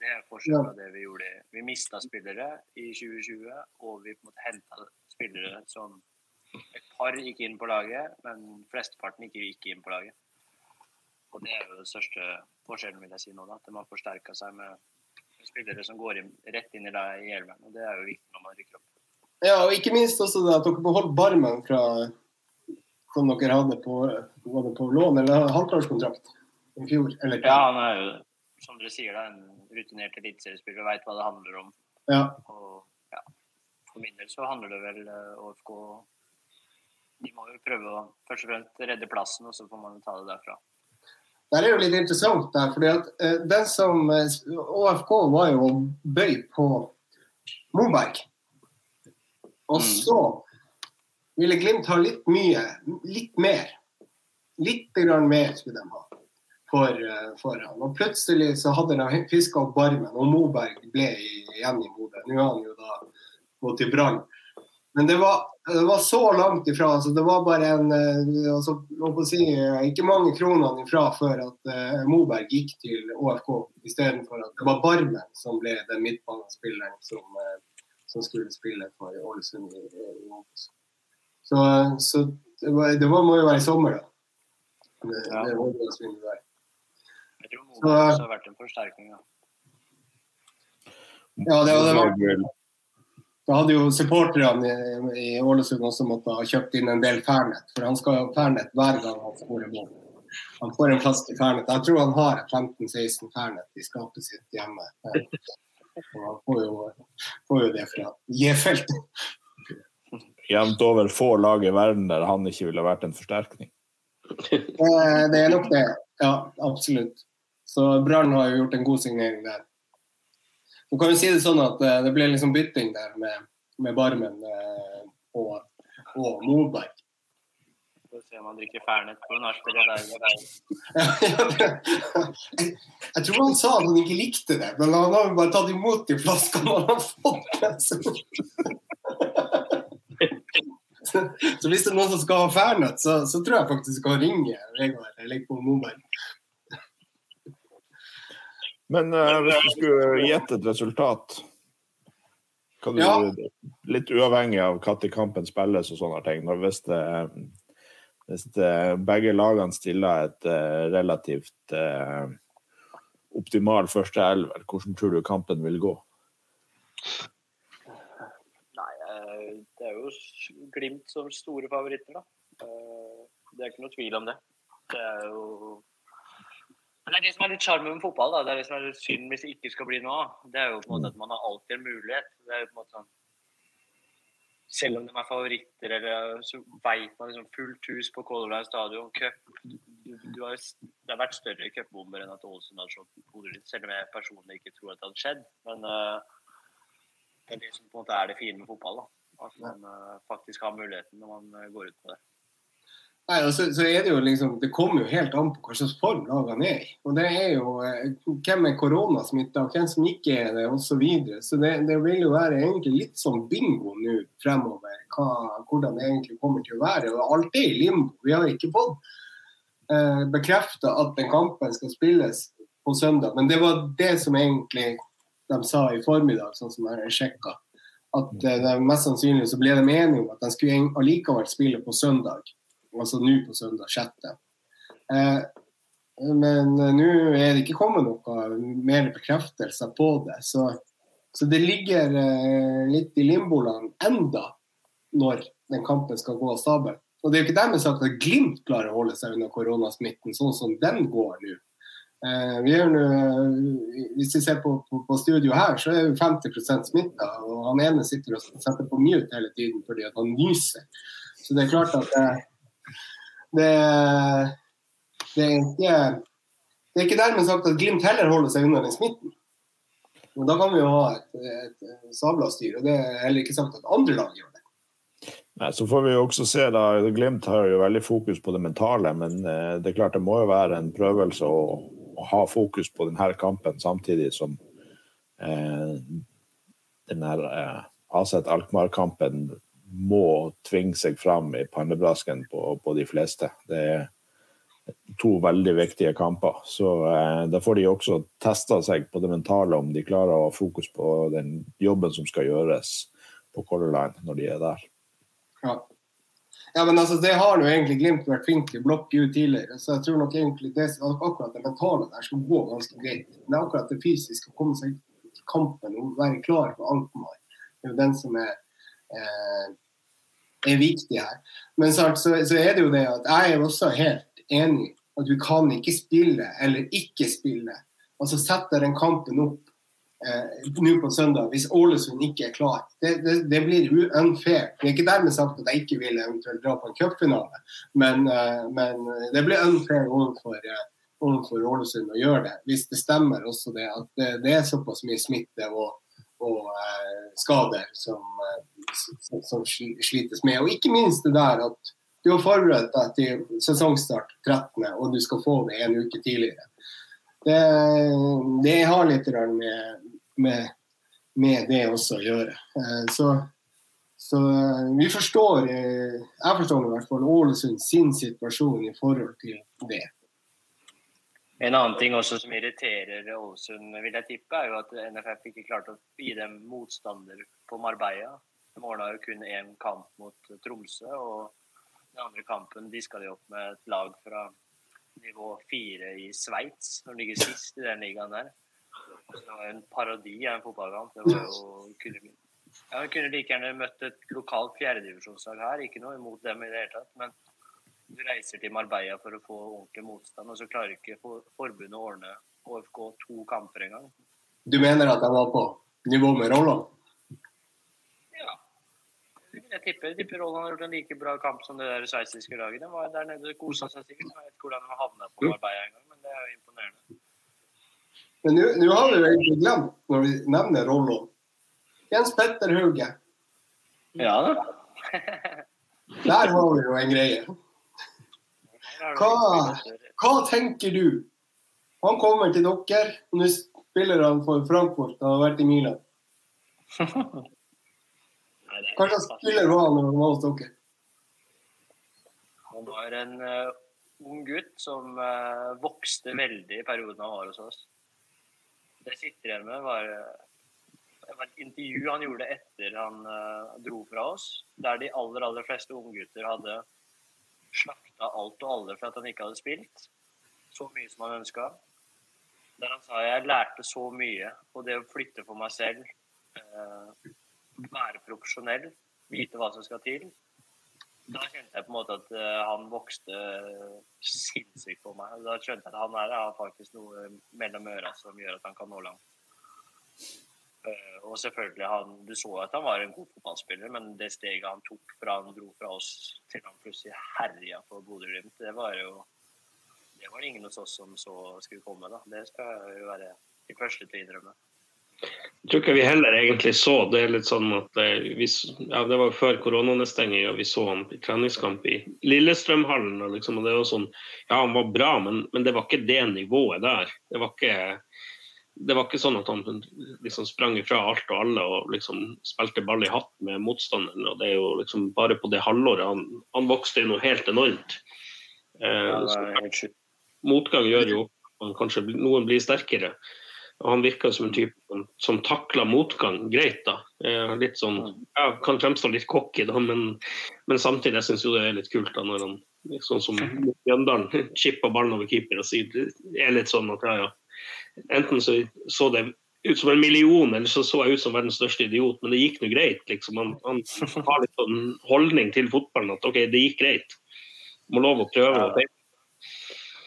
Det er forskjellen på det vi gjorde. Vi mista spillere i 2020, og vi på en måte henta spillere som Et par gikk inn på laget, men flesteparten ikke gikk inn på laget. Og det er jo den største forskjellen, vil jeg si nå, da, at de har forsterka seg med spillere som går inn, rett inn i, i elveren. Og det er jo viktig når man rykker opp. Ja, og ikke minst også det at dere beholdt Barmen fra som dere hadde på, hadde på lån, eller halvårskontrakt i fjor? Eller? Ja, han er jo som dere sier, da, en rutinert eliteseriespiller veit hva det handler om. Ja. Og, ja. For min del så handler det vel ÅFK uh, De må jo prøve å først og fremst redde plassen, og så får man ta det derfra. Det er jo litt interessant der, fordi at uh, den som ÅFK uh, var jo bøy på Moberg. Og mm. så ville Glimt ha litt mye, litt mer. Litt grann mer skulle de ha for, eh, for han. Og plutselig så hadde de fiska opp barmen, og Moberg ble igjen i Bodø. Nå har han jo da gått i Brann. Men det var, det var, så langt ifra. altså Det var bare en eh, altså, si, Ikke mange kronene ifra før at uh, Moberg gikk til ÅFK, istedenfor at det var Barmen som ble den midtbanespilleren som, uh, som skulle spille for Ålesund i, i Så, så det, var, det var, må jo være i sommer, da. Det, ja. det var jeg tror har vært en forsterkning. Ja, ja det, det var da hadde jo supporterne i, i Ålesund også måttet ha kjøpt inn en del Fernet, for han skal ha Fernet hver gang han skårer mål. han får en flaske Fernet. Jeg tror han har 15-16 Fernet i skapet sitt hjemme. Og han får jo, får jo det fra J-feltet. Jevnt over få lag i verden der han ikke ville vært en forsterkning. Det, Det er nok det. Ja, absolutt. Så Brann har jo gjort en god signering der. Du kan jo si det sånn at eh, det ble liksom bytting der med, med Barmen eh, og, og Moberg. Får se om han drikker Fernet på nachspielet der. <laughs> Jeg tror han sa at han ikke likte det, men han har jo bare tatt imot de flaskene han har fått. <laughs> Så, så hvis det er noen som skal ha Fernet, så, så tror jeg faktisk jeg skal ringe Vegard eller på Moberg. Men uh, hvis du skulle <laughs> gjette et resultat kan du, Ja. Litt uavhengig av når kampen spilles og sånne ting. Når hvis, det, hvis det, begge lagene stiller et eh, relativt uh, optimal første elver, hvordan tror du kampen vil gå? Nei, eh, det er jo Glimt som store favoritter, da. Eh, Det er ikke noe tvil om det. Det er jo Men det er det som er litt sjarmen med fotball. da. Det er det som er synd hvis det ikke skal bli noe av. Det er jo på en måte at man har alltid en mulighet. Det er jo på en måte sånn selv om de er favoritter, eller så veit man liksom fullt hus på Color Line stadion, cup du, du har, Det har vært større cupbomber enn at Ålesund hadde slått hodet ditt, selv om jeg personlig ikke tror at det hadde skjedd. Men uh, det er det som på en måte er det fine med fotball. da. At man uh, faktisk har muligheten når man eh, går ut på det. Nei, og så, så er det jo liksom, det kommer jo helt an på hva slags form lagene er i. Og det er jo eh, hvem er koronasmitta, hvem som ikke er det, osv. Så, videre. så det, det vil jo være egentlig litt sånn bingo nå fremover, hva, hvordan det egentlig kommer til å være. Og alt er i limbo. Vi har ikke fått eh, bekrefta at den kampen skal spilles på søndag. Men det var det som egentlig de sa i formiddag, sånn som jeg sjekka. At eh, mest sannsynlig så ble de enige om at de skulle allikevel spille på søndag altså nå på søndag 6. Eh, men eh, nå er det ikke kommet noe mer bekreftelser på det. Så, så det ligger eh, litt i limboland enda når den kampen skal gå av stabelen. Og det er jo ikke dermed sagt at Glimt klarer å holde seg unna koronasmitten sånn som den går nå. Eh, vi nå, hvis vi ser på, på, på studio her, så er vi 50% smitta. Og han ene sitter og setter på mute hele tiden fordi han nyser. Så det er klart at eh, det, det, er ikke, det er ikke dermed sagt at Glimt heller holder seg unna den smitten. Men Da kan vi jo ha et, et sabla styr, og det er heller ikke sagt at andre lag gjør det. Nei, så får vi jo også se da, Glimt har jo veldig fokus på det mentale, men eh, det er klart det må jo være en prøvelse å, å ha fokus på denne kampen samtidig som eh, den her eh, Aset Alkmaar-kampen må tvinge seg fram i pannebrasken på, på de fleste. Det er to veldig viktige kamper. Så eh, da får de også testa seg på det mentale, om de klarer å ha fokus på den jobben som skal gjøres på Color Line når de er der. Ja. ja, men altså, Det har jo egentlig Glimt vært flink til å blokke ut tidligere. Så jeg tror nok egentlig det, akkurat det mentale der skal gå ganske greit. Men det er akkurat det fysiske, å komme seg til kampen og være klar for Alkmaar, det er jo den som er, er viktig her. Men så, så, så er det jo det at jeg er også helt enig at du kan ikke spille eller ikke spille. Altså setter den kampen opp eh, nå på søndag hvis Ålesund ikke er klar. Det, det, det blir unfair. Det er ikke dermed sagt at jeg ikke vil eventuelt dra på en cupfinale, men, eh, men det blir unfair overfor, eh, overfor Ålesund å gjøre det. Hvis det stemmer også det at det, det er såpass mye smitte og, og eh, skader som, eh, som, slites med. Og ikke minst det der at du har forberedt deg til sesongstart 13., og du skal få det en uke tidligere. Det, det har litt med, med, med, det også å gjøre. Så, så vi forstår, jeg forstår i hvert fall Ålesund sin situasjon i forhold til det. En annen ting også som irriterer Ålesund, vil jeg tippe, er jo at NFF ikke klarte å gi dem motstander på Marbella. De ordna jo kun én kamp mot Tromsø, og den andre kampen diska de opp med et lag fra nivå fire i Sveits, som ligger sist i den ligaen der. Så det var en parodi av en fotballkamp. Det var jo kunne, ja, kunne like gjerne møtt et lokalt fjerdedivisjonslag her, ikke noe imot dem i det hele tatt. Men du reiser til Marbella for å få ordentlig motstand, og så klarer ikke for- forbundet å ordne HFK to kamper engang. Du mener at de var på nivå med Rolland? Jeg tipper, tipper Roland har gjort en like bra kamp som det der sveitsiske laget. De var der nede og kosa seg sikkert. Jeg vet ikke hvordan de har havna på Marbella engang, men det er jo imponerende. Men nå har vi jo egentlig glemt, når vi nevner Rollo, Jens Petter Hauge. Ja da. <laughs> Der har vi jo en greie. Hva- Hva tenker du? Han kommer til dere, og nå spiller han for Frankfurt. Han har vært i Milan. <laughs> Det slags spiller var han når han var hos dere? Han var en uh, ung gutt som uh, vokste veldig i perioden han var hos oss. Det jeg sitter igjen med, var, uh, et intervju han gjorde etter han dro fra oss, der de aller, aller fleste unggutter hadde slakta alt og alle for at han ikke hadde spilt så mye som han ønska. Der han sa jeg lærte så mye, og det å flytte for meg selv, være profesjonell, vite hva som skal til, da kjente jeg på en måte at eh, han vokste sinnssykt på meg. Da skjønte jeg at han her har faktisk noe mellom øra som gjør at han kan nå langt. Eh, og selvfølgelig, han, du så at han var en god fotballspiller, men det steget han tok fra han dro fra oss til han plutselig herja for Bodø-Glimt, det var jo Det var det ingen hos oss som så skulle komme, da. Det skal jo være de første til å innrømme. Jeg tror ikke vi heller egentlig så. Det er litt sånn at eh, vi, ja, Det var før koronanedstenging, og vi så han i treningskamp i Lillestrømhallen. Og liksom, og det var sånn, ja, Han var bra, men, men det var ikke det nivået der. Det var ikke, det var ikke sånn at han liksom sprang ifra alt og alle og liksom spilte ball i hatt med motstanderen. og det er jo liksom Bare på det halvåret han, han vokste jo noe helt enormt. Eh, Ja, motgang gjør jo at kanskje noen blir sterkere. Og han virker som en type som, som takler motgang greit. da. Eh, litt sånn, ja, Kan fremstå litt cocky, da, men, men samtidig jeg synes jo det er litt kult da, når han sånn som Mjøndalen <laughs> chipper ballen over keeper og sier er litt sånn at ja, ja. Enten så, så det ut som en million, eller så så jeg ut som verdens største idiot, men det gikk nå greit. liksom. Han, han har litt sånn holdning til fotballen at OK, det gikk greit. Må lov å prøve. Ja.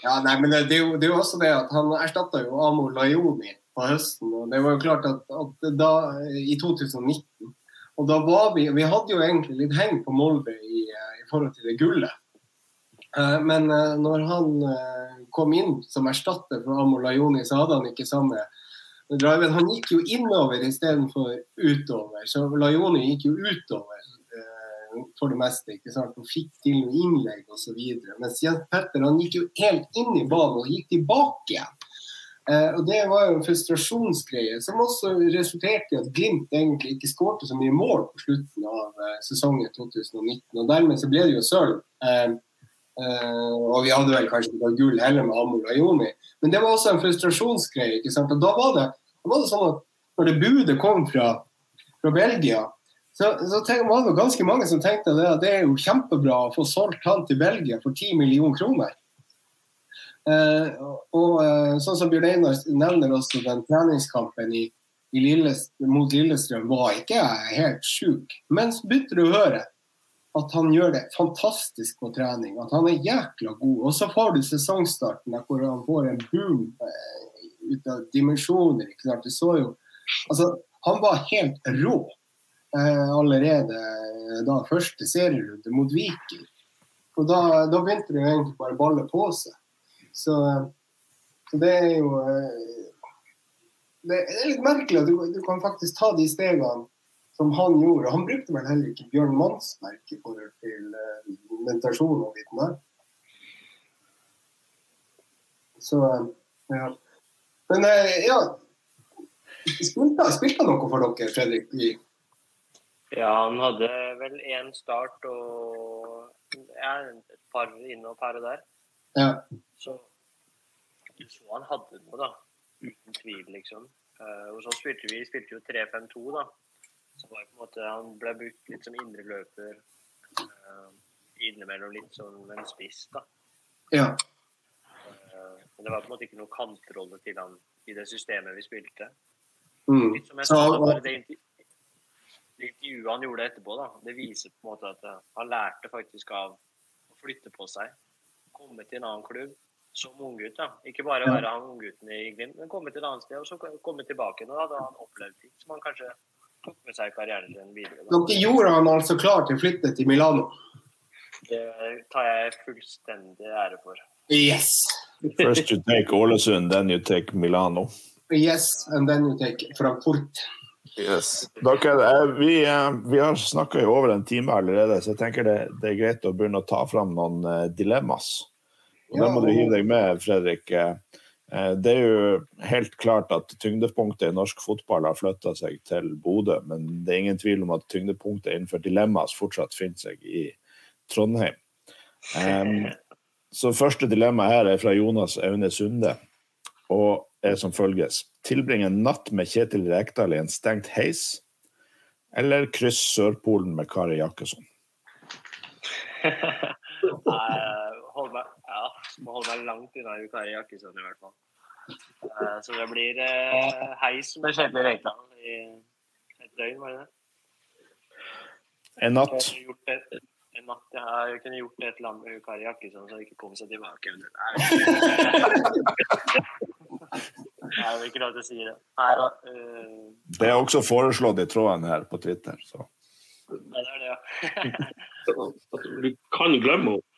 Ja, nei, men det, det, er jo, det er jo også det at han erstatta jo Amor Laioni på høsten. og Det var jo klart at, at da, i 2019 og da var vi, vi hadde jo egentlig litt heng på Molde i, eh, i forhold til det gullet. Eh, Men eh, når han kom inn som erstatter for Amolayoni, så hadde han ikke samme driven. Han gikk jo innover istedenfor utover. Så Lajoni gikk jo utover for det meste. ikke sant? Og fikk til noen innlegg osv. Mens Jens Petter han gikk jo helt inn i banen og gikk tilbake igjen. Eh, og Det var jo en frustrasjonsgreie som også resulterte i at Glimt egentlig ikke skårte så mye mål på slutten av eh, sesongen 2019. og Dermed så ble det jo sølv. Eh, eh, og vi hadde vel kanskje ikke gull heller med Amor Joni. Men det var også en frustrasjonsgreie. ikke sant? Og Da var det, da var det sånn at når det budet kom fra, fra Belgia, så, så tenk, var det ganske mange som tenkte det, at det er jo kjempebra å få solgt han til Belgia for 10 millioner kroner. Eh, og eh, sånn som Bjørn Einar nevner også, den treningskampen i, i Lilles, mot Lillestrøm var ikke helt sjuk. Men så begynte du å høre at han gjør det fantastisk på trening, at han er jækla god. Og så får du sesongstarten der hvor han får en boom eh, ut av dimensjoner. ikke sant? Du så jo, altså, Han var helt rå eh, allerede da første serierunde mot Viking. Og da, da begynte det egentlig bare å balle på seg. Så, så det er jo eh, Det er litt merkelig at du, du kan faktisk ta de stegene som han gjorde. Han brukte vel heller ikke Bjørn Mannsverk i forhold til mentasjon og biten der. Så eh, ja. Men eh, ja Spilte spilte noe for dere, Fredrik? Ja, han hadde vel én start og ja, et par inne og par der. Ja. Så så han hadde noe, da. Uten tvil, liksom. Eh, og så spilte vi spilte jo 3-5-2, da. Så var det på en måte, han ble brukt litt som indre løper. Uh, innimellom litt som en spiss, da. ja. Eh, men det var på en måte ikke noe kantrolle til han i det systemet vi spilte. Mm. Litt som jeg sa, bare det, intervju- intervjuet han gjorde etterpå, da, det viser på en måte at eh, han lærte faktisk av å flytte på seg. Komme til en annen klubb som unggutt. da. Ikke bare være han unggutten i Glimt, men komme til et annet sted og så komme tilbake. Da hadde han opplevd ting som han kanskje tok med seg i karrieren sin videre. Da. Dere gjorde han altså klar til å flytte til Milano? Det tar jeg fullstendig ære for. Yes. First you take Ålesund, then you take Milano. Yes, and then you take Frankfurt. Yes. Dere, eh, vi, eh, vi har snakka i over en time allerede, så jeg tenker det, det er greit å begynne å ta fram noen eh, dilemmas. Og Ja, Det må du hive deg med, Fredrik. Det er jo helt klart at tyngdepunktet i norsk fotball har flytta seg til Bodø, men det er ingen tvil om at tyngdepunktet innenfor dilemmas fortsatt finner seg i Trondheim. <laughs> Um, så første dilemma her er fra Jonas Aune Sunde, og er som følges. Tilbringe en natt med Kjetil Rekdal i en stengt heis, eller kryss Sørpolen med Kari Jakkesson? <laughs> Nei, hold meg, ja, må holde meg langt unna Kari Jakkesson i hvert fall. Eh, Så det blir eh, heis med Kjetil Rekdal i et døgn, var det det? En natt. Et, en natt, ja, jeg kunne gjort det et eller annet med Kari Jakkesson så hun ikke kom seg tilbake. <laughs> Nei, jeg vil ikke lov til å si det. Nei da. uh... Det er også foreslått i tråden her på Twitter. Så. Nei, det er det, ja. <laughs> Du kan glemme henne.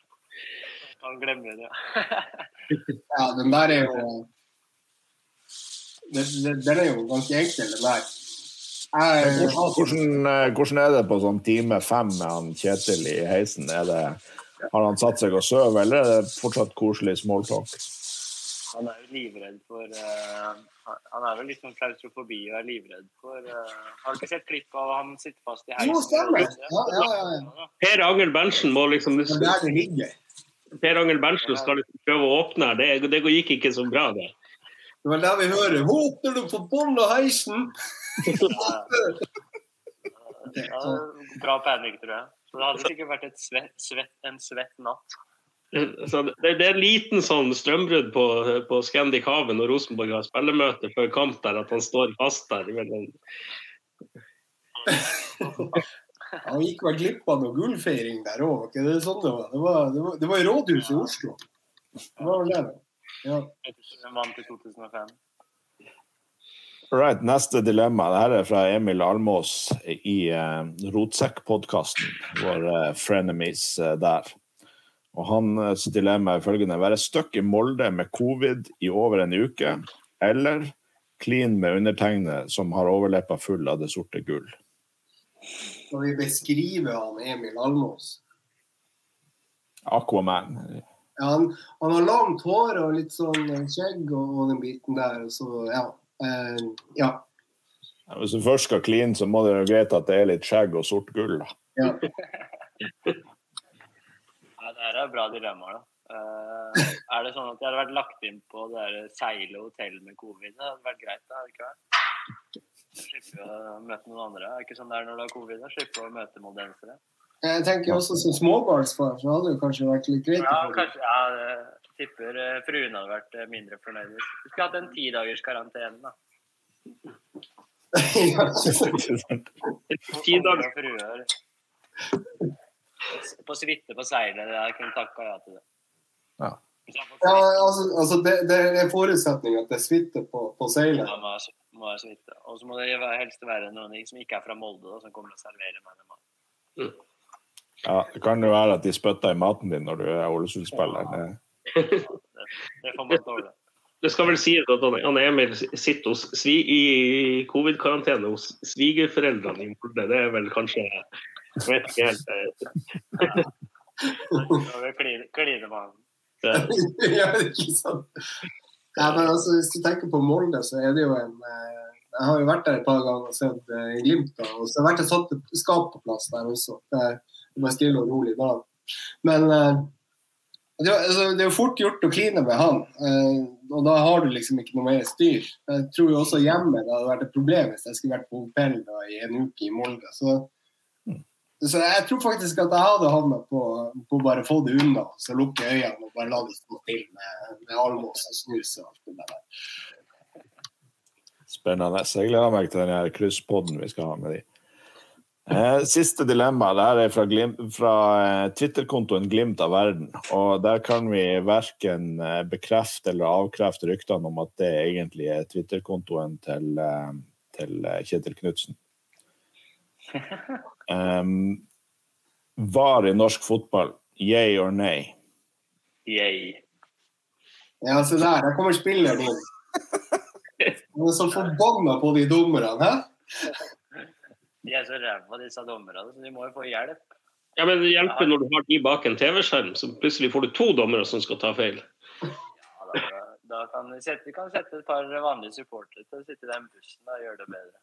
Kan glemme det, ja. <laughs> Ja, den der er jo den, er jo ganske enkel, den der. Jeg, Hvordan, eh, hvordan er det på sånn time fem med han Kjetil i heisen? Er det, har han satt seg og sovet, eller er det fortsatt koselig smalltalk? Han er jo livredd for uh, Han er vel litt sånn klaustrofobi og er livredd for uh, Har du ikke sett klipp av han sitter fast i heisen? Jo, stemmer. Ja, ja, ja, ja. Per Angel Berntsen må liksom det er det ligger. Per Angel Berntsen skal liksom prøve å åpne her. Det, det gikk ikke så bra, det. Det var der vi hører 'Håper du på bånn av heisen'? Ja, bra panikk, tror jeg. Så det hadde sikkert vært et svett, svett, en svett natt. Så det, det er en liten sånn strømbrudd på, på Scandic Haven når Rosenborg har spillemøte før kamp der, at han står fast der. Men, Han <laughs> gikk vel glipp av noe gullfeiring der òg, ikke det sånn det var? Det var, det var, det var i rådhuset i Oslo. Det var vel det. Ja. En mann 2005. Right, neste dilemma. Dette er fra Emil Almås i uh, Rotsekk-podkasten, vår uh, frenemies uh, der. Og Hans dilemma er følgende være stuck i Molde med covid i over en uke, eller clean med undertegnet som har overleppa full av det sorte gull. Skal vi beskrive han Emil Almås? Aquaman. Ja, han, han har langt hår og litt sånn skjegg og, og den biten der. Så, ja. Eh, ja. Hvis du først skal clean, så må det være greit at det er litt skjegg og sort gull. da. ja. <laughs> Her er bra dilemmaer, da. Uh, er det sånn at jeg hadde vært lagt inn på det der seile hotell med covid? Det hadde vært greit, da? ikke vært? Slippe å møte noen andre. Er det ikke sånn det er når du har covid? da? Slippe å møte moldensere. Jeg tenker også som småbarnsfar så hadde det kanskje vært litt greit. Ja, kanskje, ja, det tipper eh, fruen hadde vært eh, mindre fornøyd. Du skulle hatt en ti dagers karantene, da. <laughs> ja. Ti dager. Og fruer. På suite på seilet. Jeg kunne takka ja til det. Ja. Ja, altså, altså det, det er forutsetning at det suiter på, på seilet. Ja, må må suite. Og så må det helst være noen som ikke er fra Molde, da, som kommer og serverer meg en mat. Mm. Ja, det kan jo være at de spytter i maten din når du er Ålesund-spiller. Det- Det får man tåle. det skal vel sies at han, han Emil sitter hos, i covid-karantene hos svigerforeldrene i Molde. Det er vel kanskje Jeg vet ikke helt. eh, <laughs> ja, ikke sant. Ja, men altså, hvis du tenker på Molde, så er det jo en eh, Jeg har jo vært der et par ganger og sett i Glimt. da, og så har jeg vært og satt et skap på plass der også. Det bare stille og rolig da. Men eh, det, er- altså, det er jo fort gjort å kline med han, eh, og da har du liksom ikke noe mer styr. Jeg tror jo også hjemme det hadde vært et problem hvis jeg skulle vært på hotell i en uke i Molde. Så, så jeg tror faktisk at jeg hadde havna på, på bare få det unna, så lukke øynene og bare la det stå til med, med almås og snus og alt det der. Spennende. Jeg gleder meg til den krysspodden vi skal ha med de. Eh, siste dilemma. Det her er fra, Glim- fra eh, Twitter-kontoen Glimt av verden. Og der kan vi verken eh, bekrefte eller avkrefte ryktene om at det egentlig er Twitter-kontoen til, til Kjetil Knutsen. <laughs> Um, var i norsk fotball, yay or nay? Yay. Ja, se der. Der kommer spilleren inn. Han er så forbanna på de dommerne. Hæ? De er så ræva, disse dommerne, så de må jo få hjelp. Ja, men Det hjelper når du har de bak en TV-skjerm, så plutselig får du to dommere som skal ta feil. Ja, da, da kan vi sette, kan sette et par vanlige supportere til å sitte i den bussen og gjøre det bedre.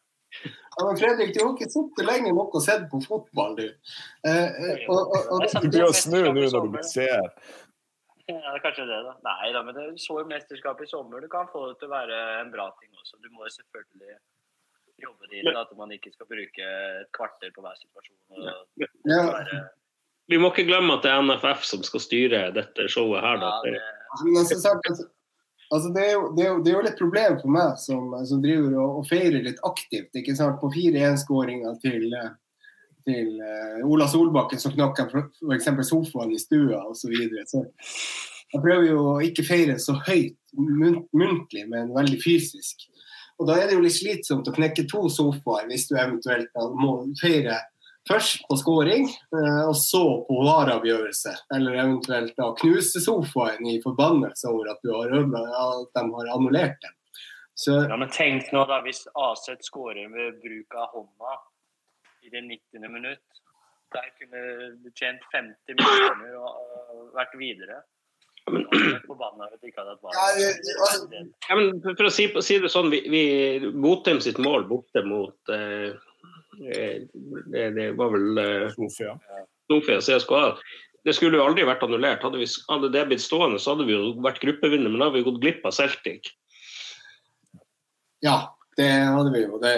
Ja, men Fredrik, du har ikke sittet lenge nok og sett på fotball, du. Eh, eh, og, og, og, Du blir å snu nå når du ser. Ja, det er kanskje det, da. Nei da, men det er jo mesterskap i sommer. Du kan få det til å være en bra ting også. Du må jo selvfølgelig jobbe dit at man ikke skal bruke et kvarter på hver situasjon. Og ja, være, Vi må ikke glemme at det er NFF som skal styre dette showet her. Da. ja, det, men altså, det, er jo, det, er jo, det er jo litt problem for meg som, som driver og, og feirer litt aktivt. ikke sant? På 4-1-skåringa til, til uh, Ola Solbakken som knakk f.eks. sofaen i stua osv. Så, videre. så jeg prøver jo å ikke feire så høyt mun- muntlig, men veldig fysisk. Og da er det jo litt slitsomt å knekke to sofaer hvis du eventuelt må feire først på scoring, eh, og så på vareavgjørelse. Eller eventuelt da knuse sofaen i forbannelse over at, du har, ødelagt- at de har annullert den. Så ja, men tenk nå da, hvis Aset skårer med bruk av hånda i det 90. minutt. Der kunne du tjent 50 millioner og, vært videre. Men- Ja, det- det- altså-. Ja, men for å si, si det sånn, vi, vi Botheim sitt mål borte mot eh, det, det var vel eh, Sofia. Sofia CSKA. Det skulle jo aldri vært annullert. Hadde, vi, hadde det blitt stående, så hadde vi jo vært gruppevinner, men da hadde vi gått glipp av Celtic. ja, det hadde vi jo. Det,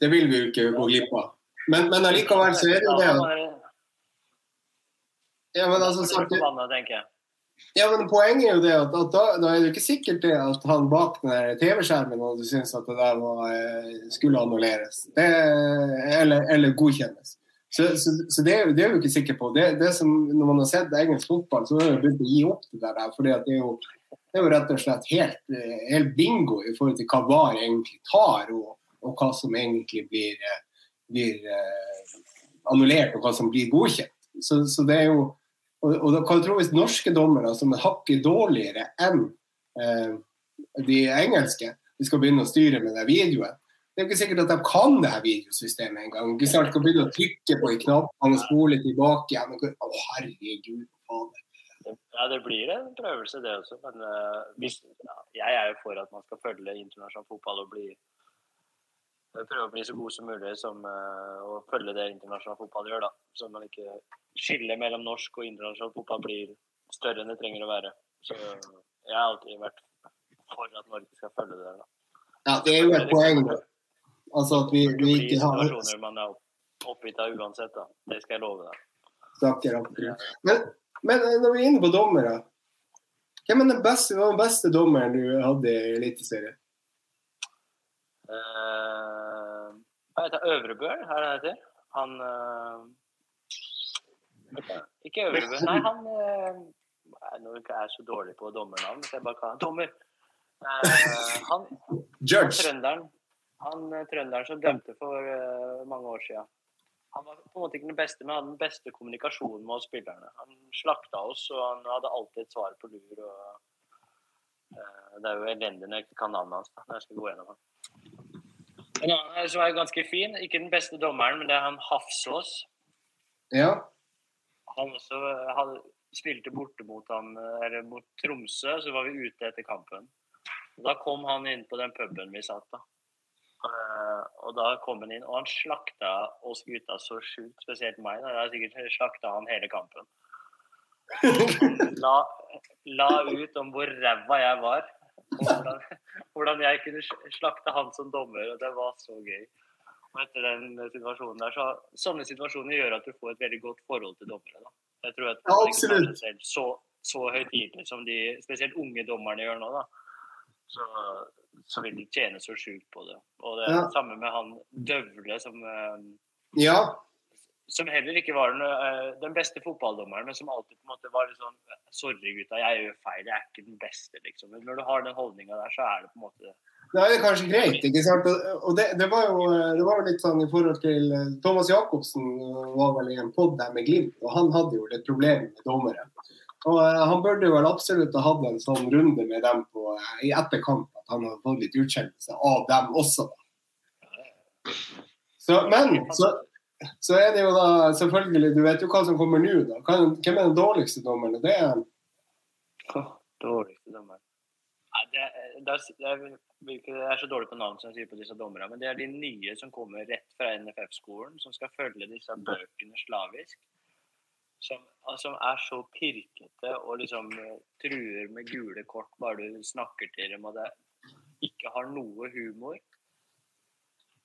det vil vi jo ikke gå glipp av. Men, men allikevel så er det jo det ja, men altså, Så Ja, men Poenget er jo det at, at da, da er det ikke sikkert det at han bak den TV-skjermen og du syns at det der var, eh, skulle annulleres. Det, eller, eller godkjennes. Så, så, så det, det er jo ikke sikker på. Det, det som, når man har sett engelsk fotball, så har man begynt å gi opp det der. at det er jo, det er jo rett og slett helt, eh, helt bingo i forhold til hva VAR egentlig tar, og, og hva som egentlig blir, eh, blir annullert, og hva som blir godkjent. Så, så det er jo og, og da kan du tro hvis norske dommere som er hakket dårligere enn eh, de engelske, de skal begynne å styre med den videoen. Det er jo ikke sikkert at de kan det her videosystemet engang. Ikke sant? Skal begynne å trykke på en knapp og spole tilbake igjen. Å, herregud. Fader. Ja, det blir en prøvelse, det også. Men uh, hvis, ja, jeg er jo for at man skal følge internasjonal fotball og bli prøve å bli så god som mulig som, eh, og følge det internasjonal fotball gjør. da. Så man ikke skillet mellom norsk og internasjonal fotball blir større enn det trenger å være. Så jeg har alltid vært for at Norge skal følge det. der da. Ja, det er jo et poeng. Altså at vi, vi ikke har situasjoner man er oppgitt av uansett. da. Det skal jeg love deg. Men, men eh, når vi er inne på dommere, hvem er den beste, den beste dommeren du hadde i Eliteserien? Uh, hva heter Øvrebøl, Øvrebø, er det det heter? Han øh... Ikke Øvrebø, nei, han øh... Nå er jeg så dårlig på dommernavn, så jeg bare kan Dommer. Eh, han Judge. trønderen han eh, trønderen som dømte for eh, mange år siden. Han var på en måte ikke den beste, men hadde den beste kommunikasjonen med oss spillerne. Han slakta oss, og han hadde alltid et svar på lur. Og, eh, det er jo elendig når jeg ikke kan navnet hans. da, når jeg skal gå gjennom han. En annen som er ganske fin, ikke den beste dommeren, men det er han Hafsås. Ja. Han også eh, hadde, spilte borte mot, han, eh, eller mot Tromsø, så var vi ute etter kampen. Da kom han inn på den puben vi satt da. Eh, og da kom han inn, og han slakta oss gutta så sjukt, spesielt meg. da. Jeg sikkert slakta han hele kampen. <laughs> La, la ut om hvor ræva jeg var. Og hvordan, <laughs> hvordan jeg kunne slakte han som dommer, og det var så gøy. Og etter den situasjonen der, så Sånne situasjoner gjør at du får et veldig godt forhold til dommere. da. Jeg tror at Ja, absolutt. seg selv så, så høytidelig som de spesielt unge dommerne gjør nå, da. Så, så vil de tjene så sjukt på det. Og det er Ja. det samme med han Døvle som, eh, Ja. Som heller ikke var den, eh, den beste fotballdommeren, men som alltid på en måte var litt sånn Sorry, gutta, jeg gjør feil. Jeg er ikke den beste, liksom. Men når du har den holdninga der, så er det på en måte Da er det kanskje greit. ikke sant? Og- det, det, var jo, det var litt sånn i forhold til eh, Thomas Jacobsen eh, var vel i en pod der med Glimt, og han hadde jo litt problemer med dommere. Og eh, Han burde vel absolutt ha hatt en sånn runde med dem på, eh, i etterkant, at han hadde fått litt utskjellelse av dem også. Så, men så, så er det jo da selvfølgelig Du vet jo hva som kommer nå, da. Hvem er den dårligste dommeren? Det er Dårligste dommer. Nei, det, er- er så dårlig på navn som jeg sier på disse dommerne, men det er de nye som kommer rett fra NFF-skolen, som skal følge disse bøkene slavisk. Som, som er så pirkete og liksom eh, truer med gule kort bare du snakker til dem og det ikke har noe humor.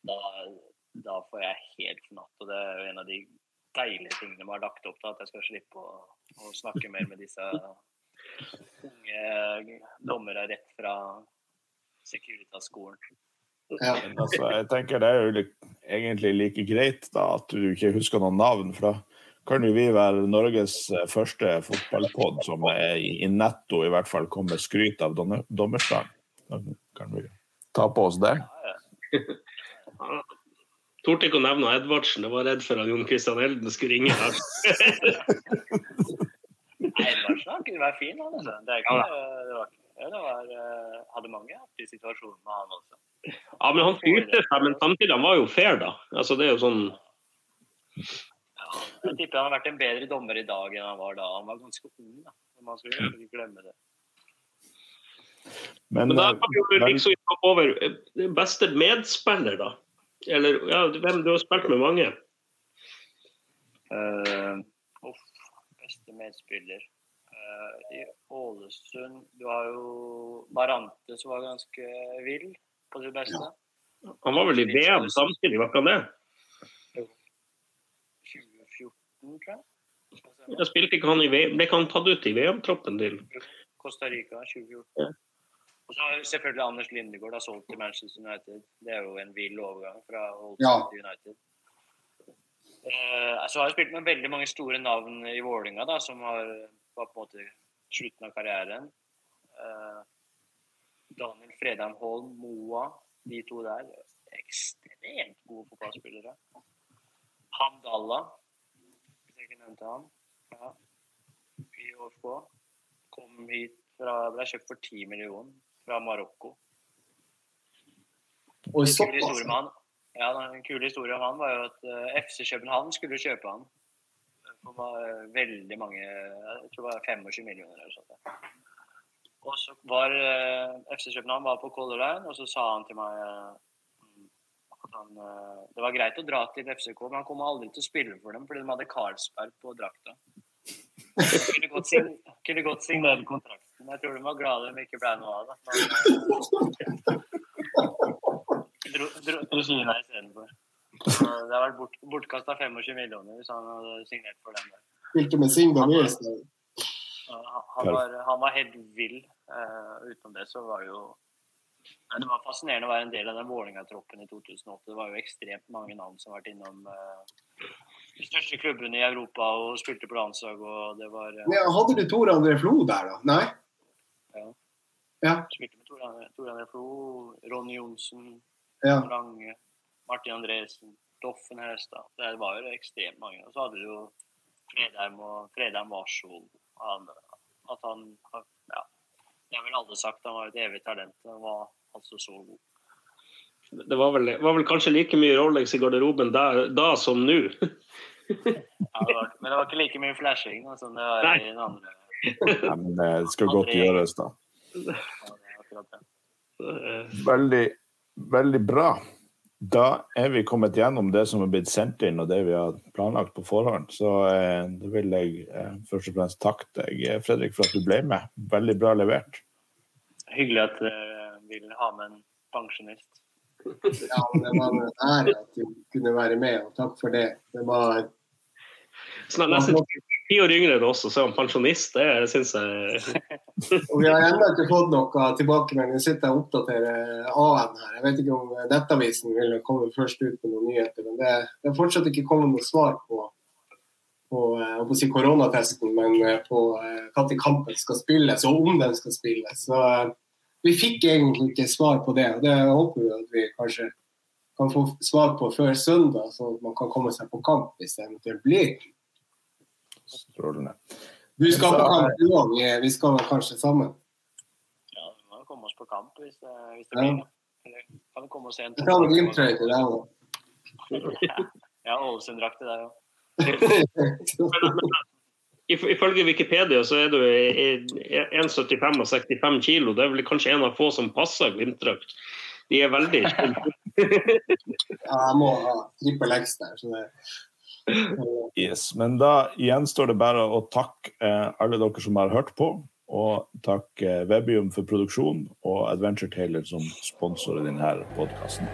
Da, da får jeg helt fnatt. Og det er jo en av de deilige tingene man har lagt opp til, at jeg skal slippe å, å snakke mer med disse unge dommere rett fra Securitas-skolen. ja. Altså, jeg tenker Det er jo egentlig like greit da, at du ikke husker noen navn. for da kan jo vi være Norges eh, første fotballpod som er i, netto i hvert fall kommer skryt av dommer- dommerstand. Da kan vi ta på oss det. <laughs> Torde ikke å nevne Edvardsen. Jeg var redd for at Jon Christian Elden skulle ringe her. <laughs> Nei, Edvardsen kunne være fin, han. Altså. Det, ikke, det var, ja, det var, eh, hadde mange artige situasjoner med han også. Ja, men han fyrte seg, men samtidig han var jo fair, da. Altså, det er jo sånn Ja, jeg tipper han har vært en bedre dommer i dag enn han var da. Han var ganske ung, da. Man skulle ikke glemme det. Men, Men da eh, kan vi jo liksom over eh, beste medspiller, da. Eller ja, hvem du har spilt med mange. Uh, off, beste medspiller. Eh, I Ålesund Du har jo Barante som var ganske vill på sitt beste. Han var vel i VM samtidig, var ikke han det? 2014, tror jeg. Jeg spilte ikke han i VM, Ble ikke han tatt ut i VM-troppen til Costa Rica 2014. Ja. Så selvfølgelig Anders Lindegård har solgt til Manchester United. Det er jo en vill overgang fra Old Ja. til United. Eh, så har jeg spilt med veldig mange store navn i Vålinga da, som har, var på en måte slutten av karrieren. Eh, Daniel Fredheim Holm, Moa, de to der. Ekstremt gode fotballspillere. Hamdallah, hvis jeg ikke nevnte han. Ja. I HFK. Kom hit fra, ble kjøpt for 10 millioner fra Marokko. Og En kul såpass. ja, en kul historie om han var jo at eh, FC København skulle kjøpe han. Det var veldig mange Jeg tror det var 25 millioner eller sånt. Og så var eh, FC København var på Color Line, og så sa han til meg eh, at han, det var greit å dra til FCK, men han kommer aldri til å spille for dem fordi de hadde Carlsberg på drakta. <laughs> Kunne godt, sign, kunne godt signere kontrakten. Jeg tror de var glade de ikke ble noe av det. Dro, dro til Kina istedenfor. Det har vært bort, bortkasta 25 millioner hvis han hadde signert for dem. Spilte med Singapore i Han, han, var, han var helt vill. Uh, utenom det så var det jo Det var fascinerende å være en del av den Vålerenga-troppen i 2008. Det var jo ekstremt mange navn som har vært innom uh, de største klubbene i Europa og spilte på landslag. og det var... uh... Ja, hadde du Tor André Flo der, da? Nei? Ja. Med Tor Tor André Flo, Ronny Johnsen, Ja. Lange, Martin Andresen, Doffen Hestad. Det var jo ekstremt mange. Og så hadde du jo Fredheim og Fredheim Warshol. Han, at han Ja. Det har vel alle sagt. Han var et evig talent. Han var altså så god. Det var vel, var vel kanskje like mye Rolex i garderoben der, da som nå. <laughs> Ja, det var, men det var ikke like mye flashing da, som det var Nei. i den andre. Ja, men det skal godt gjøres, da. Det det. Eh, Veldig, veldig bra. Da er vi kommet gjennom det som er blitt sendt inn, og det vi har planlagt på forhånd. Så eh, da vil jeg eh, først og fremst takke deg, eh, Fredrik, for at du ble med. Veldig bra levert. Hyggelig at dere vil ha med en pensjonist. Ja, det var en ære at du kunne være med, og takk for det. Det var Snart, ti år yngre enn oss, og så er han pensjonist. Det syns jeg <laughs> Og vi har ennå ikke fått noe tilbakemelding. Vi sitter og oppdaterer AN her. Jeg vet ikke om Nettavisen vil komme først ut med noen nyheter, men det, er fortsatt ikke kommet noe svar på på, eh, si koronatesten, men eh, på når kampen skal spilles, og om den skal spilles. Så vi fikk egentlig ikke svar på det. og Det håper vi at vi kanskje kan få svar på før søndag, så man kan komme seg på kamp hvis det eventuelt blir. Strålende. Du skal på kamp i dag. vi skal kanskje sammen? Ja, vi må komme oss på kamp hvis det, hvis det blir. Ja. kan komme oss igjen? en Jeg tar en Glimt-trøye til deg òg. Ja, Ålesund-drakt til deg òg. <laughs> Ifølge Wikipedia så er du 1,75 og 65 kilo. Det er vel kanskje en av få som passer Glimt-drakt. De er veldig <laughs> Ja, jeg må ha trippel X der. så det Yes, Men da gjenstår det bare å takke eh, alle dere som har hørt på. Og takke eh, Webium for produksjon og Adventure Taylor som sponsorer denne podkasten.